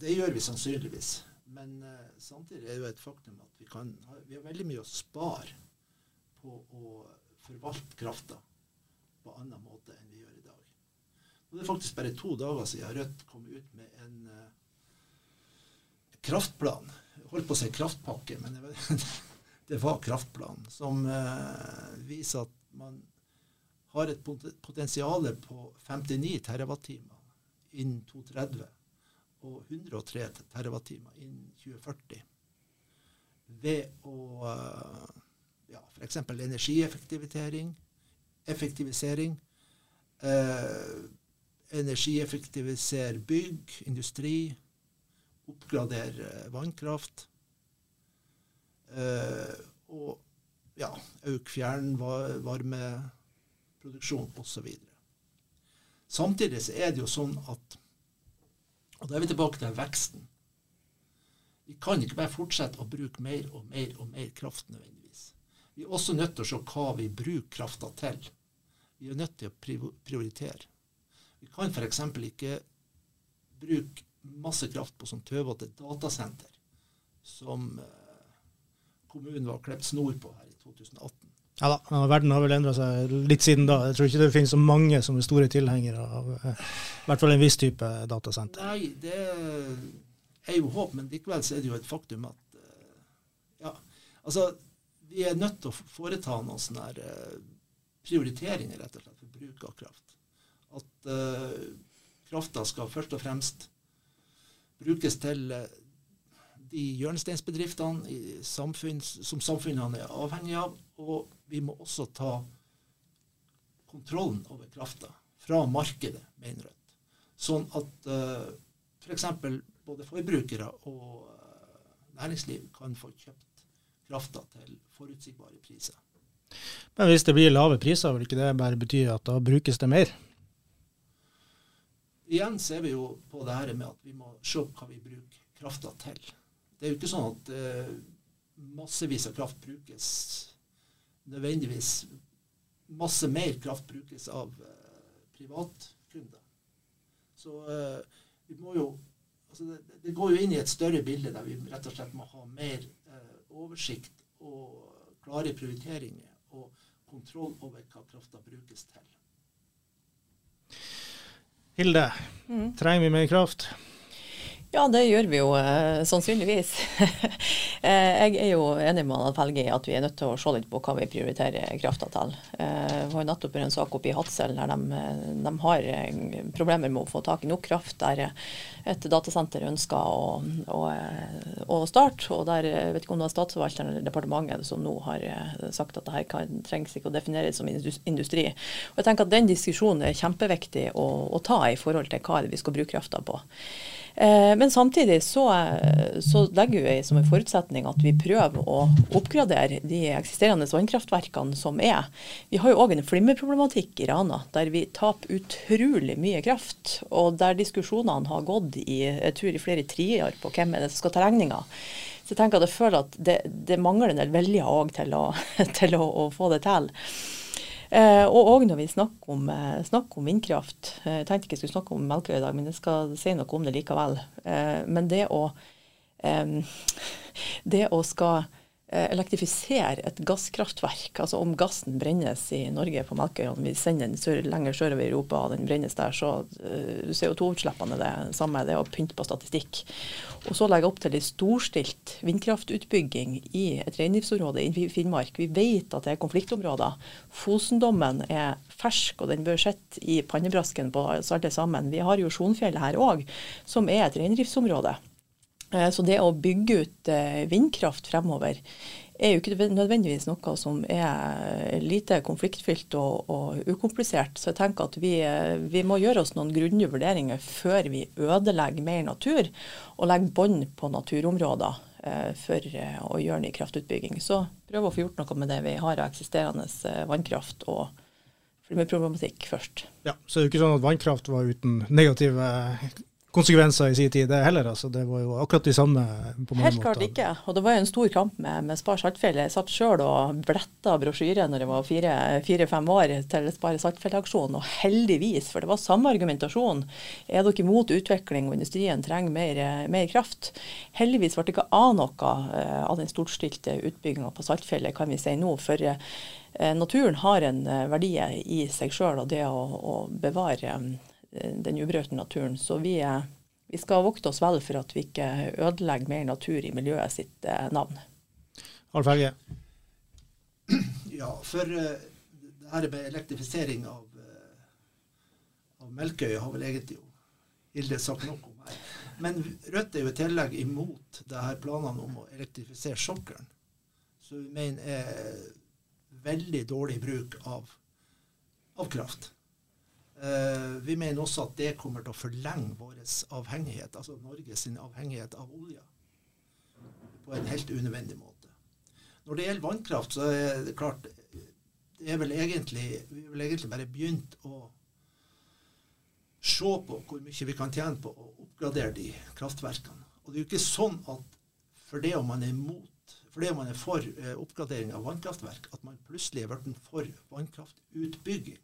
Det gjør vi sannsynligvis. Men samtidig er det jo et faktum at vi, kan, vi har veldig mye å spare på å forvalte krafta på annen måte enn vi gjør i dag. Og Det er faktisk bare to dager siden Rødt kom ut med en uh, kraftplan. Jeg holdt på å si kraftpakke, men [LAUGHS] det var, kraftplan. Som uh, viser at man har et potensial på 59 TWh innen 2030 og 103 TWh innen 2040 ved å eh, ja, f.eks. energieffektivisering, effektivisering, eh, energieffektivisere bygg, industri, oppgradere vannkraft. Eh, og ja, øke fjernvarmeproduksjon osv. Samtidig så er det jo sånn at og Da er vi tilbake til veksten. Vi kan ikke bare fortsette å bruke mer og mer og mer kraft nødvendigvis. Vi er også nødt til å se hva vi bruker krafta til. Vi er nødt til å prioritere. Vi kan f.eks. ikke bruke masse kraft på sånn tøvete datasenter som eh, kommunen var klept snor på her i 2018. Ja da, verden har vel endra seg litt siden da. Jeg tror ikke det finnes så mange som er store tilhengere av eh, i hvert fall en viss type datasenter. Nei, det er jo håp, men likevel så er det jo et faktum at eh, ja, altså vi er nødt til å foreta noen sånne her, eh, prioriteringer rett og slett for bruk av kraft. At uh, krafta skal først og fremst brukes til de hjørnesteinsbedriftene samfunn, som samfunnene er avhengige av. Og vi må også ta kontrollen over krafta fra markedet, mener Rødt. Sånn at uh, f.eks. For både forbrukere og uh, næringsliv kan få kjøpt krafta til forutsigbare priser. Men hvis det blir lave priser, vil ikke det bare bety at da brukes det mer? Igjen ser vi jo på det her med at vi må se hva vi bruker krafta til. Det er jo ikke sånn at uh, massevis av kraft brukes nødvendigvis Masse mer kraft brukes av uh, privatkunder. Så uh, vi må jo altså det, det, går jo inn i et større bilde der vi rett og slett må ha mer oversikt og klare prioriteringer og kontroll over hva krafta brukes til. Hilde, mm. trenger vi mer kraft? Ja, det gjør vi jo eh, sannsynligvis. [LAUGHS] eh, jeg er jo enig med Alf i at vi er nødt til å se litt på hva vi prioriterer krafta til. Eh, vi har nettopp en sak oppe i Hadsel der de, de, har problemer med å få tak i nok kraft. Der et datasenter ønsker å, å, å starte. Og der jeg vet ikke om det er statsforvalteren eller departementet som nå har sagt at det her kan, trengs ikke å defineres som industri. Og jeg tenker at Den diskusjonen er kjempeviktig å, å ta i forhold til hva vi skal bruke krafta på. Eh, men samtidig så, så, legger vi som en forutsetning at vi prøver å oppgradere de eksisterende vannkraftverkene som er. Vi har jo òg en flimmerproblematikk i Rana, der vi taper utrolig mye kraft. Og der diskusjonene har gått i jeg tror i flere trier på hvem er det som skal ta regninga. Så jeg tenker at jeg føler at det, det mangler en del vilje òg til, å, [LAUGHS] til å, å få det til. Eh, og òg når vi snakker om, eh, snakker om, vindkraft. Eh, jeg tenkte ikke jeg skulle snakke om Melkøy i dag, men jeg skal si noe om det likevel. Men det å, [LAUGHS] det å skal elektrifisere et gasskraftverk. Altså om gassen brennes i Norge på Melkøya, vi sender den sør, lenger sørover i Europa og den brennes der, så uh, CO2-utslippene er det samme. Det er å pynte på statistikk. Og så legger jeg opp til en storstilt vindkraftutbygging i et reindriftsområde i Finnmark. Vi vet at det er konfliktområder. Fosendommen er fersk, og den bør sitte i pannebrasken på alle sammen. Vi har jo Sjonfjellet her òg, som er et reindriftsområde. Eh, så det å bygge ut eh, vindkraft fremover er jo ikke nødvendigvis noe som er lite konfliktfylt og, og ukomplisert. Så jeg tenker at vi, eh, vi, må gjøre oss noen grundige vurderinger før vi ødelegger mer natur og legger bånd på naturområder for å gjøre ny kraftutbygging. Så prøv å få gjort noe med det vi har av eksisterende vannkraft og problematikk først. Ja, Så det er jo ikke sånn at vannkraft var uten negative konsekvenser i sin tid, det heller. altså. Det var jo akkurat de samme på mange Helt klart ikke. Og det var jo en stor kamp med, med Spar Saltfjell. Jeg satt sjøl og bletta brosjyre når jeg var fire-fem år til Spar Saltfjell-aksjonen, og heldigvis, for det var samme argumentasjon. Er dere imot utvikling og industrien trenger mer, mer kraft? Heldigvis ble det ikke av noe eh, av den storstilte utbygginga på Saltfjellet, kan vi si nå. for eh, Naturen har en eh, verdi i seg sjøl, og det å, å bevare den uberørte naturen. Så vi, vi, skal vokte oss vel for at vi ikke ødelegger mer natur i miljøet sitt eh, navn. Alf Helge? Ja, for uh, det her med elektrifisering av, uh, av Melkøya har vel egentlig jo Hilde sagt noe om her. Men Rødt er jo i tillegg imot det her planene om å elektrifisere sokkelen. Så vi mener er veldig dårlig bruk av, av kraft. Uh, vi mener også at det kommer til å forlenge vår avhengighet, altså Norges avhengighet av olje, på en helt unødvendig måte. Når det gjelder vannkraft, så er det klart det er vel egentlig, Vi har vel egentlig bare begynt å se på hvor mye vi kan tjene på å oppgradere de kraftverkene. Og det er jo ikke sånn at for det om man er imot, for om man er for uh, oppgradering av vannkraftverk, at man plutselig er blitt for vannkraftutbygging.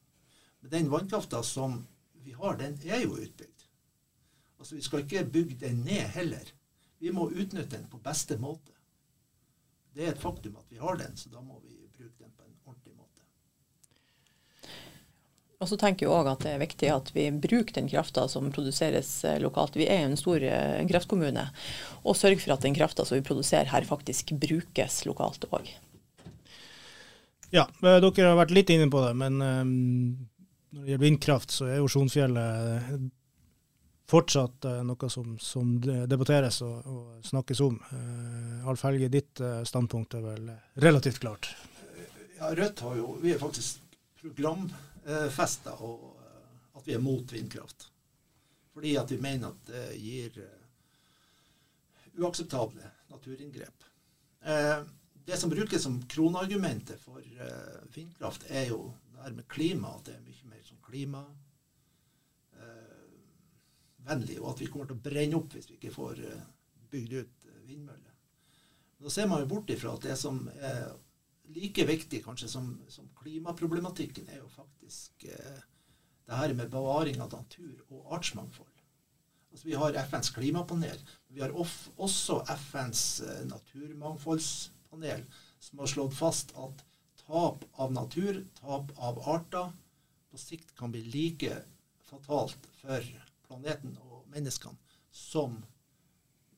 Men den vannkrafta som vi har, den er jo utbygd. Altså Vi skal ikke bygge den ned heller. Vi må utnytte den på beste måte. Det er et faktum at vi har den, så da må vi bruke den på en ordentlig måte. Og så tenker jeg òg at det er viktig at vi bruker den krafta som produseres eh, lokalt. Vi er jo en stor eh, kraftkommune, og sørger for at den krafta som vi produserer her, faktisk brukes lokalt òg. Ja, eh, dere har vært litt inne på det, men um, når det gjelder vindkraft, så er jo fortsatt uh, noe som, som, debatteres og, og snakkes om. Uh, Alf Helge, ditt uh, standpunkt er vel relativt klart? Ja, Rødt har jo, vi er faktisk program Eh, festa og eh, at vi er mot vindkraft. Fordi at vi mener at det gir eh, uakseptable naturinngrep. Det som brukes som kronargumentet for vindkraft, er jo det her med klima. At det er mye mer sånn klimavennlig, og at vi kommer til å brenne opp hvis vi ikke får bygd ut vindmøller. Da ser man jo bort ifra at det som er like viktig kanskje som, som klimaproblematikken er jo faktisk eh, det her med bevaring av natur og artsmangfold. Altså, vi har FNs klimapanel. Vi har også FNs eh, naturmangfoldspanel, som har slått fast at tap av natur, tap av arter, på sikt kan bli like fatalt for planeten og menneskene som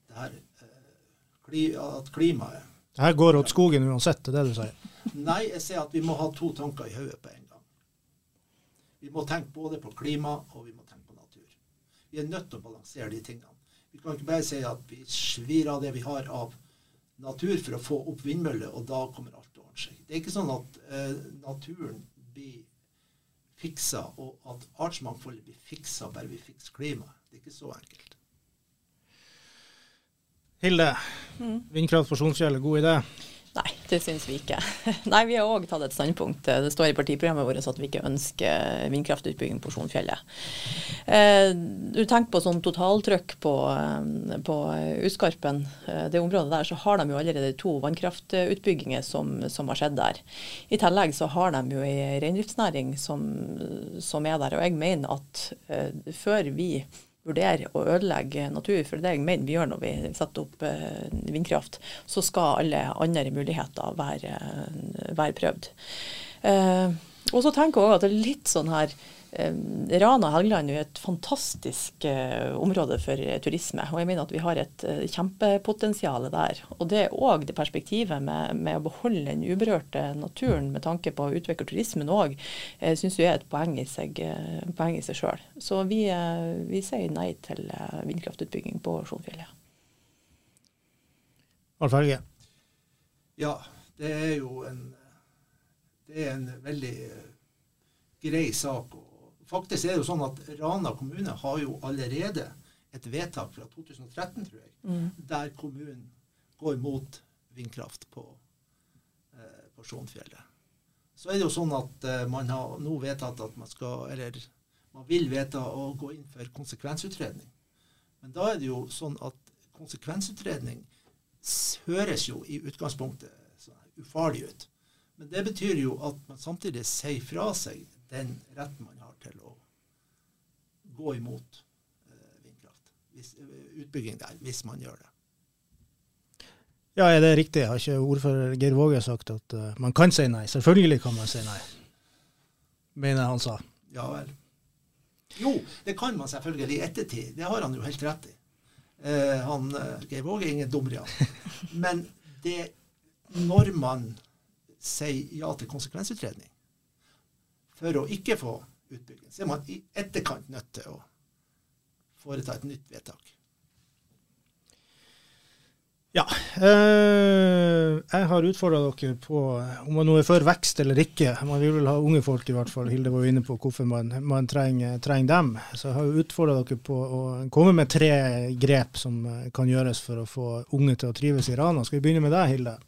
det her, eh, at klimaet det her går åt skogen uansett, det er det du sier? Nei, jeg sier at vi må ha to tanker i hodet på en gang. Vi må tenke både på klima og vi må tenke på natur. Vi er nødt til å balansere de tingene. Vi kan ikke bare si at vi svir av det vi har av natur for å få opp vindmøller, og da kommer alt til å ordne seg. Det er ikke sånn at eh, naturen blir fiksa, og at artsmangfoldet blir fiksa bare vi fikser klimaet. Det er ikke så enkelt. Hilde, mm. vindkraft på Sjonfjellet, god idé? Det syns vi ikke. [LAUGHS] Nei, Vi har òg tatt et standpunkt. Det står i partiprogrammet vårt at vi ikke ønsker vindkraftutbygging på Sjonfjellet. Eh, du tenker på sånn totaltrykk på, eh, på Uskarpen, eh, det området der, så har de jo allerede to vannkraftutbygginger som, som har skjedd der. I tillegg så har de jo ei reindriftsnæring som, som, er der. Og jeg mener at eh, før vi vurdere å ødelegge natur, for det jeg mener vi gjør når vi setter opp eh, vindkraft, så skal alle andre muligheter være, være prøvd. Eh, og så tenker jeg også at det er litt sånn her Rana og Helgeland er et fantastisk uh, område for uh, turisme. og jeg mener at Vi har et kjempepotensial der. Og Det er òg det perspektivet med, med, å beholde den uberørte naturen med tanke på å utvikle turismen òg, syns jeg er et poeng i seg, poeng i seg sjøl. Så vi, vi, sier nei til vindkraftutbygging på Skjonfjellet. Alf Helge? Ja, det er jo en, det er en veldig grei sak. å Faktisk er det jo sånn at Rana kommune har jo allerede et vedtak fra 2013, tror jeg, mm. der kommunen går mot vindkraft på, eh, på Skjonfjellet. Så er det jo sånn at eh, man har nå vedtatt at man skal, eller man vil vedta å gå inn for konsekvensutredning. Men da er det jo sånn at konsekvensutredning høres jo i utgangspunktet sånn ufarlig ut. Men det betyr jo at man samtidig sier fra seg den retten man har til å gå imot eh, vindkraft. Hvis, eh, utbygging der, hvis man gjør det. Ja, er det riktig? Har ikke ordfører Geir Våge sagt at uh, man kan si nei? Selvfølgelig kan man si nei, mener han sa. Ja vel. Jo, det kan man selvfølgelig i ettertid. Det har han jo helt rett i. Uh, han, uh, Geir Våge er ingen dumrian. [LAUGHS] Men det når man sier ja til konsekvensutredning, for å ikke få utbygging, så er man i etterkant nødt til å foreta et nytt vedtak. Ja. Øh, jeg har utfordra dere på om man nå er for vekst eller ikke. Man vil vel ha unge folk, i hvert fall. Hilde var jo inne på hvorfor man, man trenger, trenger, dem. Så jeg har utfordra dere på å komme med tre grep som kan gjøres for å få unge til å trives i Rana. Skal vi begynne med deg, Hilde?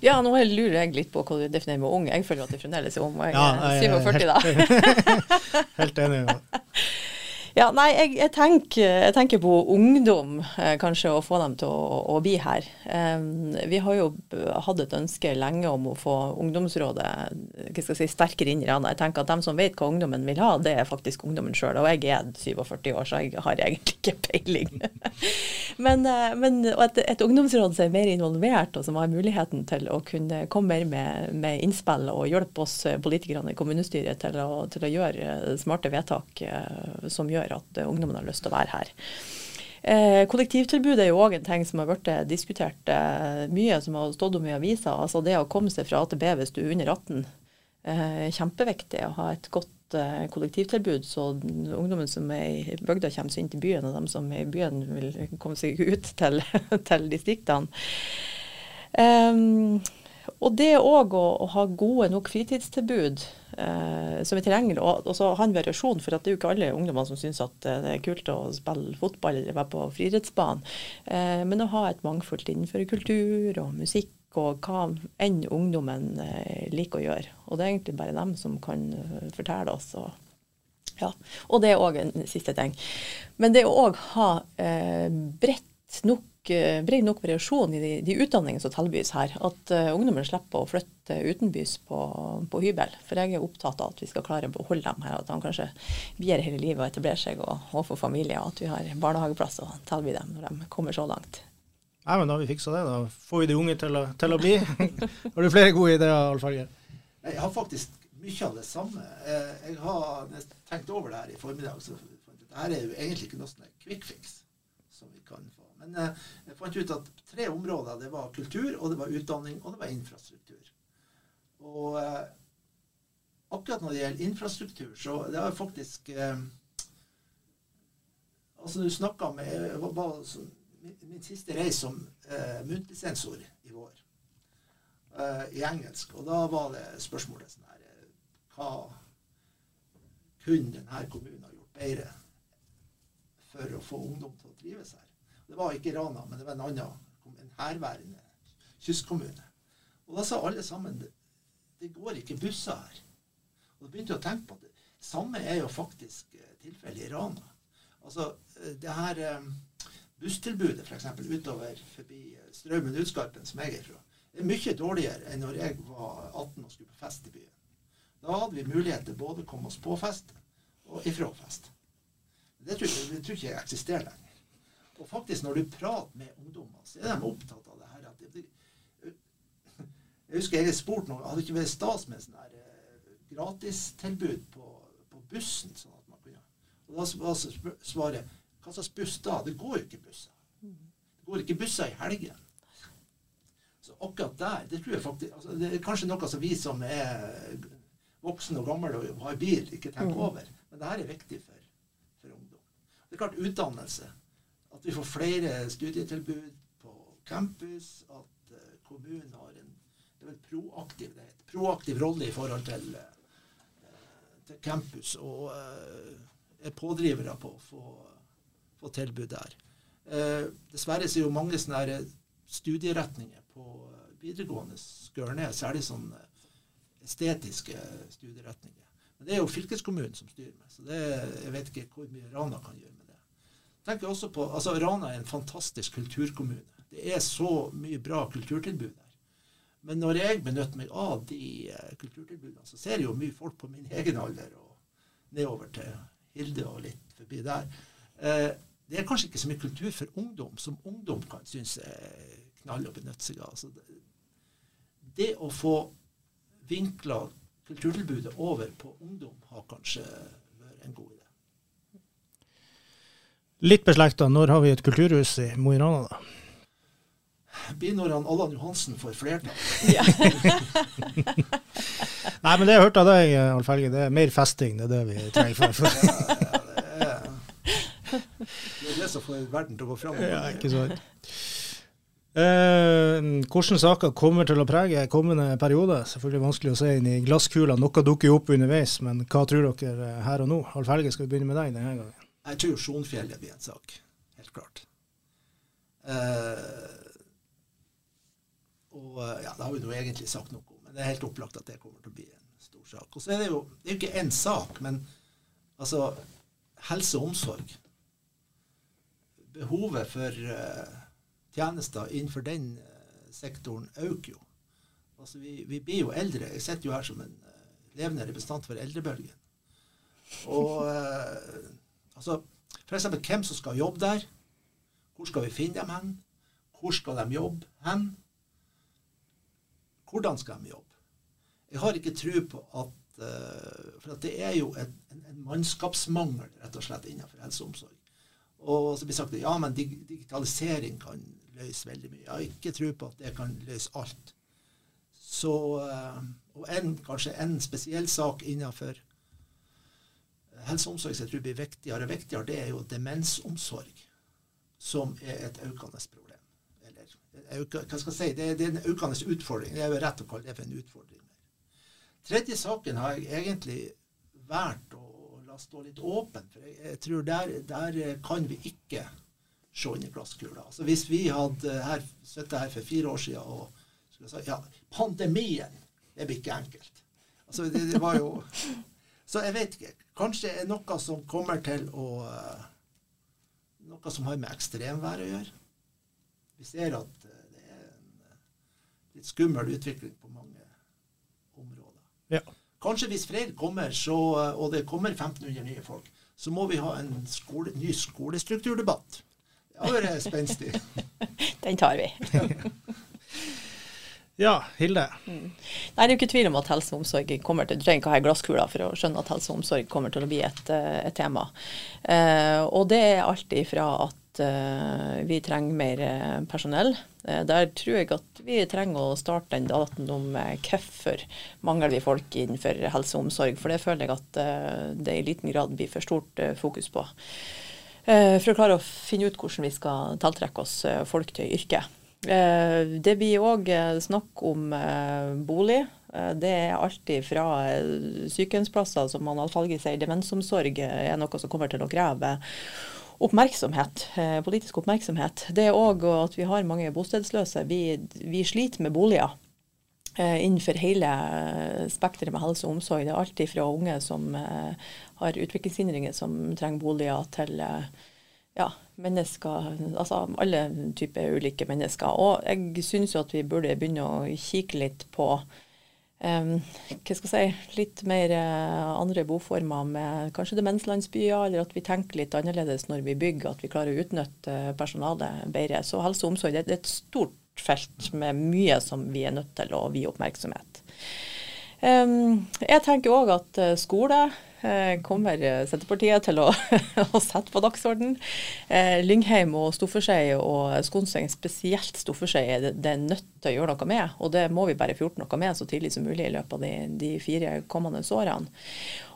Ja, nå lurer jeg litt på hva du definerer med ung. Jeg føler at du fremdeles er ung, jeg er 47 da. helt [LAUGHS] enig. [LAUGHS] Ja, nei, jeg, jeg, tenker, jeg, tenker, på ungdom, eh, kanskje, å få dem til å, å bli her. Um, vi har jo hatt et ønske lenge om å få ungdomsrådet jeg si, sterkere inn i Rana. Jeg tenker at dem som vet hva ungdommen vil ha, det er faktisk ungdommen sjøl. Og jeg er 47 år, så jeg har egentlig ikke peiling. [LAUGHS] men, men et, et, ungdomsråd som er mer involvert, og som har muligheten til å kunne komme mer med, med innspill og hjelpe oss politikerne i kommunestyret til å, til å gjøre smarte vedtak som gjør gjør at eh, ungdommen har lyst til å være her. Eh, kollektivtilbudet er jo òg en ting som har vært diskutert eh, mye, som har stått om i avisa. Altså det å komme seg fra A til B hvis du er under 18. Eh, kjempeviktig å ha et godt eh, kollektivtilbud, så ungdommen som er i bygda kommer seg inn til byen, og de som er i byen vil komme seg [LAUGHS] ut til, til distriktene. Um, og det òg å, å, ha gode nok fritidstilbud eh, som er tilgjengelig, og, og så ha en variasjon. For det er jo ikke alle ungdommer som syns at eh, det er kult å spille fotball eller være på friidrettsbanen. Eh, men å ha et mangfoldt innenfor kultur og musikk og hva enn ungdommen eh, liker å gjøre. Og det er egentlig bare dem som kan eh, fortelle oss. og ja, og det er òg en siste ting. Men det å òg ha eh, bredt nok bred nok variasjon i de, de utdanningene som tilbys her, at uh, ungdommen slipper å flytte utenbys på, på, hybel. For jeg er opptatt av at vi skal klare å beholde dem her, at de kanskje blir hele livet og etablerer seg og, og får familie, og at vi har barnehageplass å tilby dem når de kommer så langt. Nei, men Da har vi fiksa det. Da får vi de unge til å, til å bli. [LAUGHS] har du flere gode ideer, Alf Helge? Jeg har faktisk mye av det samme. Eh, jeg har tenkt over det her i formiddag. så Dette er jo egentlig ikke noe sånn quick fix som vi kan få men eh, jeg fant ut at tre områder det var kultur, og det var utdanning, og det var infrastruktur. Og eh, akkurat når det gjelder infrastruktur, så det har faktisk eh, Altså, du snakka med jeg var, min, siste reis som eh, muntlig sensor i vår eh, i engelsk. Og da var det spørsmålet sånn her Hva kunne denne kommunen ha gjort bedre for å få ungdom til å trives her? Det var ikke Rana, men det var en annen, en herværende kystkommune. Og da sa alle sammen det, går ikke busser her. Og da begynte jeg å tenke på at det samme er jo faktisk eh, tilfellet i Rana. Altså eh, det her eh, busstilbudet f.eks. utover forbi Straumen Utskarpen, som jeg er fra, er mye dårligere enn når jeg var 18 og skulle på fest i byen. Da hadde vi mulighet til både å komme oss på fest og ifra fest. Det tror, jeg, det tror jeg eksisterer lenger. Og faktisk, når du prater med ungdommer, så er de opptatt av det her. At det, jeg husker jeg spurte noen Hadde ikke vært stas med sånn her eh, gratistilbud på, på, bussen? sånn at man kunne. Og da var svaret Hva slags buss da? Det går jo ikke busser. Det går ikke busser i helgen. Så akkurat der det tror jeg faktisk, altså, Det er kanskje noe som vi som er voksne og gamle og har bil, ikke tenker mm. over. Men det her er viktig for, for ungdom. Det er klart utdannelse. At vi får flere studietilbud på campus. At uh, kommunen har en det er vel proaktiv, det heter, proaktiv rolle i forhold til, uh, til campus. Og uh, er pådrivere på å få, få tilbud der. dessverre så er jo mange sånne studieretninger på videregående skør ned, særlig sånne estetiske studieretninger. Men det er jo fylkeskommunen som styrer med, så det, jeg vet ikke hvor mye Rana kan gjøre tenker også på, altså Rana er en fantastisk kulturkommune. Det er så mye bra kulturtilbud der. Men når jeg benytter meg av de uh, kulturtilbudene, så ser jeg jo mye folk på min egen alder og nedover til Hilde og litt forbi der. Uh, det er kanskje ikke så mye kultur for ungdom som ungdom kan synes er knall å benytte seg av. Så det, det å få vinkla kulturtilbudet over på ungdom har kanskje vært en god idé. Litt beslekta, når har vi et kulturhus i Mo i Rana, da? blir når han Allan Johansen får flertall. Ja. [LAUGHS] Nei, men det jeg har hørt av deg, Alf Helge, det er mer festing. Det er det vi trenger for. ja, [LAUGHS] ja, det, er, det er det som får verden til å gå fram. Ja, ikke sant. Eh, hvordan saker kommer til å prege kommende periode? Selvfølgelig vanskelig å se inn i glasskula. Noe dukker jo opp underveis, men hva tror dere her og nå? Alf Helge, skal vi begynne med deg denne gangen? Jeg tror Sjonfjellet blir en sak. Helt klart. Eh, og ja, det har vi nå egentlig sagt noe om, men det er helt opplagt at det kommer til å bli en stor sak. Og så er det jo det er jo ikke én sak, men altså helse og omsorg. Behovet for uh, tjenester innenfor den uh, sektoren øker jo. Altså, vi, vi, blir jo eldre. Jeg sitter jo her som en uh, levende representant for eldrebølgen. Og altså, f.eks. hvem som skal jobbe der. Hvor skal vi finne dem hen? Hvor skal de jobbe hen? Hvordan skal de jobbe? Jeg har ikke tro på at For at det er jo en, en, mannskapsmangel rett og slett innenfor helse og omsorg. Og så blir sagt ja, men digitalisering kan løse veldig mye. Jeg har ikke tro på at det kan løse alt. Så, eh, og en, kanskje en spesiell sak innenfor helse og omsorg som jeg tror blir viktigere og viktigere, det er jo demensomsorg, som er et økende problem. Eller, hva skal jeg si, det er, det er en økende utfordring. Det er jo rett å kalle det for en utfordring. Tredje saken har jeg egentlig valgt å la stå litt åpen. For jeg, jeg tror der, der, kan vi ikke se inn i glasskula. Altså hvis vi hadde her, sittet her for fire år siden og skulle sagt ja, pandemien, det blir ikke enkelt. Altså det, det, var jo Så jeg vet ikke. Kanskje er noe som kommer til å Noe som har med ekstremvær å gjøre. Vi ser at det er en litt skummel utvikling på mange områder. Ja. Kanskje hvis Freyr kommer, så, og det kommer 1500 nye folk, så må vi ha en skole, ny skolestrukturdebatt. Det har vært spenstig. [LAUGHS] Den tar vi. [LAUGHS] ja, Hilde. Mm. Nei, Det er jo ikke tvil om at helse og omsorg kommer til Du trenger ikke ha glasskula for å skjønne at helse og omsorg kommer til å bli et, eh, et tema. Eh, og det er alltid fra at eh, vi trenger mer eh, personell. Eh, der tror jeg at vi trenger å starte den debatten om uh, hvorfor mangler vi folk innenfor helse og omsorg. For det føler jeg at det i liten grad blir for stort fokus på. for å klare å finne ut hvordan vi skal tiltrekke oss folk til yrket. Det blir òg snakk om bolig. Det er alltid fra sykehjemsplasser, som man Alfalgi sier, demensomsorg er noe som kommer til å kreve oppmerksomhet, eh, politisk oppmerksomhet. Det er òg at vi har mange bostedsløse. Vi, vi sliter med boliger eh, innenfor hele spekteret med helse og omsorg. Det er alltid fra unge som eh, har utviklingshindringer som trenger boliger, til ja, mennesker, altså alle typer ulike mennesker. Og jeg syns jo at vi burde begynne å kikke litt på um, hva skal jeg si, litt mer uh, andre boformer med kanskje demenslandsbyer, eller at vi tenker litt annerledes når vi bygger, at vi klarer å utnytte personalet bedre. Så helse og omsorg det, er et stort felt med mye som vi er nødt til å vie oppmerksomhet. Um, jeg tenker òg at uh, skole Eh, kommer Senterpartiet til å, [LAUGHS] å sette på dagsorden. Eh, Lyngheim og Stoffeskei og Skonseng, spesielt Stoffeskei, det, det er nødt til å gjøre noe med. Og det må vi bare få gjort noe med så tidlig som mulig i løpet av de, de fire kommende årene.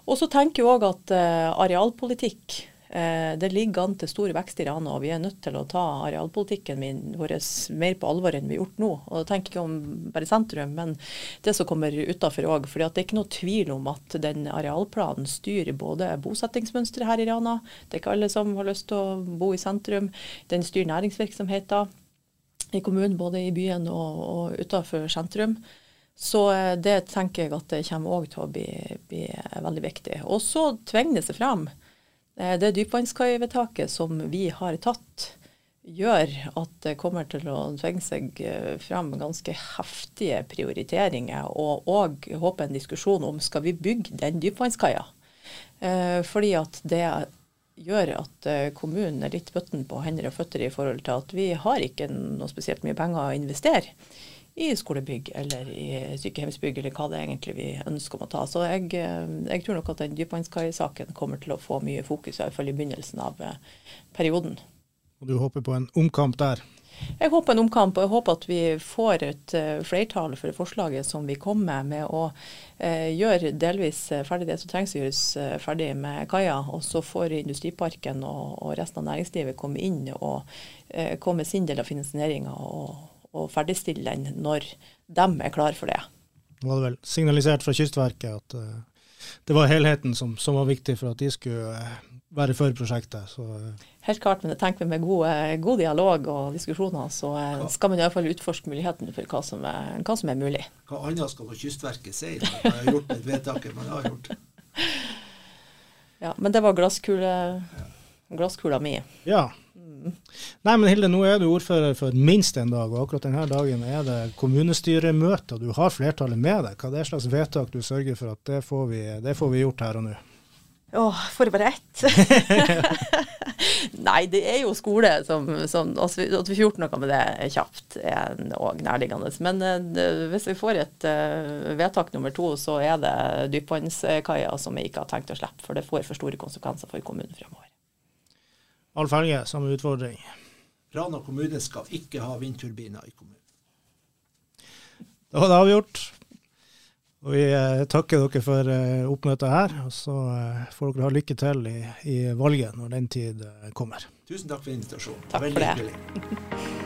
Og så tenker jeg òg at eh, arealpolitikk Eh, det ligger an til stor vekst i Rana, og vi er nødt til å ta arealpolitikken vår mer på alvor enn vi har gjort nå. Og Da tenker ikke om bare sentrum, men det som kommer utafor òg. For det er ikke noe tvil om at den arealplanen styrer både bosettingsmønsteret her i Rana, det er ikke alle som har lyst til å bo i sentrum, den styrer næringsvirksomheter i kommunen, både i byen og, og utafor sentrum. Så eh, det tenker jeg at det kommer òg til å bli, bli veldig viktig. Og så tvinger det seg frem Eh, ved taket som vi har tatt, gjør at det kommer til å tvinge seg frem ganske heftige prioriteringer, og òg håper en diskusjon om skal vi bygge den dypvannskaia. Eh, fordi at det gjør at kommunen er litt bøtten på hender og føtter i forhold til at vi har ikke noe spesielt mye penger å investere i skolebygg eller i sykehjemsbygg, eller hva det er egentlig vi ønsker om å ta. Så jeg, eh, jeg tror nok at den dypvannskai-saken kommer til å få mye fokus, iallfall i begynnelsen av eh, perioden. Og du håper på en omkamp der? Jeg håper en omkamp, og jeg håper at vi får et uh, flertall for forslaget som vi kom med, med å gjøre delvis ferdig det som trengs å gjøres ferdig med kaia. Og så får Industriparken og, og, resten av næringslivet komme inn og komme sin del av finansieringa og, og ferdigstille den når de er klar for det. Nå var det vel signalisert fra Kystverket at uh, det var helheten som, som, var viktig for at de skulle uh, være for prosjektet. Så, uh. Helt klart, men jeg tenker med god, god dialog og diskusjoner, så skal man iallfall utforske muligheten for hva som, er, hva som er mulig. Hva annet skal Kystverket si når man har gjort det vedtaket man har gjort? Ja, men det var glasskula mi. Ja. Nei, men Hilde, nå er du ordfører for minst en dag, og akkurat denne dagen er det kommunestyremøte, og du har flertallet med deg. Hva er det slags vedtak du sørger for at det får vi, det får vi gjort her og nå? Åh, får forberedt. [LAUGHS] Nei, det er jo skole som, som At vi får gjort noe med det kjapt, òg nærliggende. Men uh, hvis vi får et uh, vedtak nummer to, så er det dypvannskaia som vi ikke har tenkt å slippe. For det får for store konsekvenser for kommunen fremover. Alf ferge, samme utfordring. Rana kommune skal ikke ha vindturbiner i kommunen. Da var det avgjort. Og vi eh, takker dere for eh, oppmøtet her. Og så eh, får dere ha lykke til i, i valget når den tid kommer. Tusen takk for invitasjonen. Takk for det. hyggelig. [LAUGHS]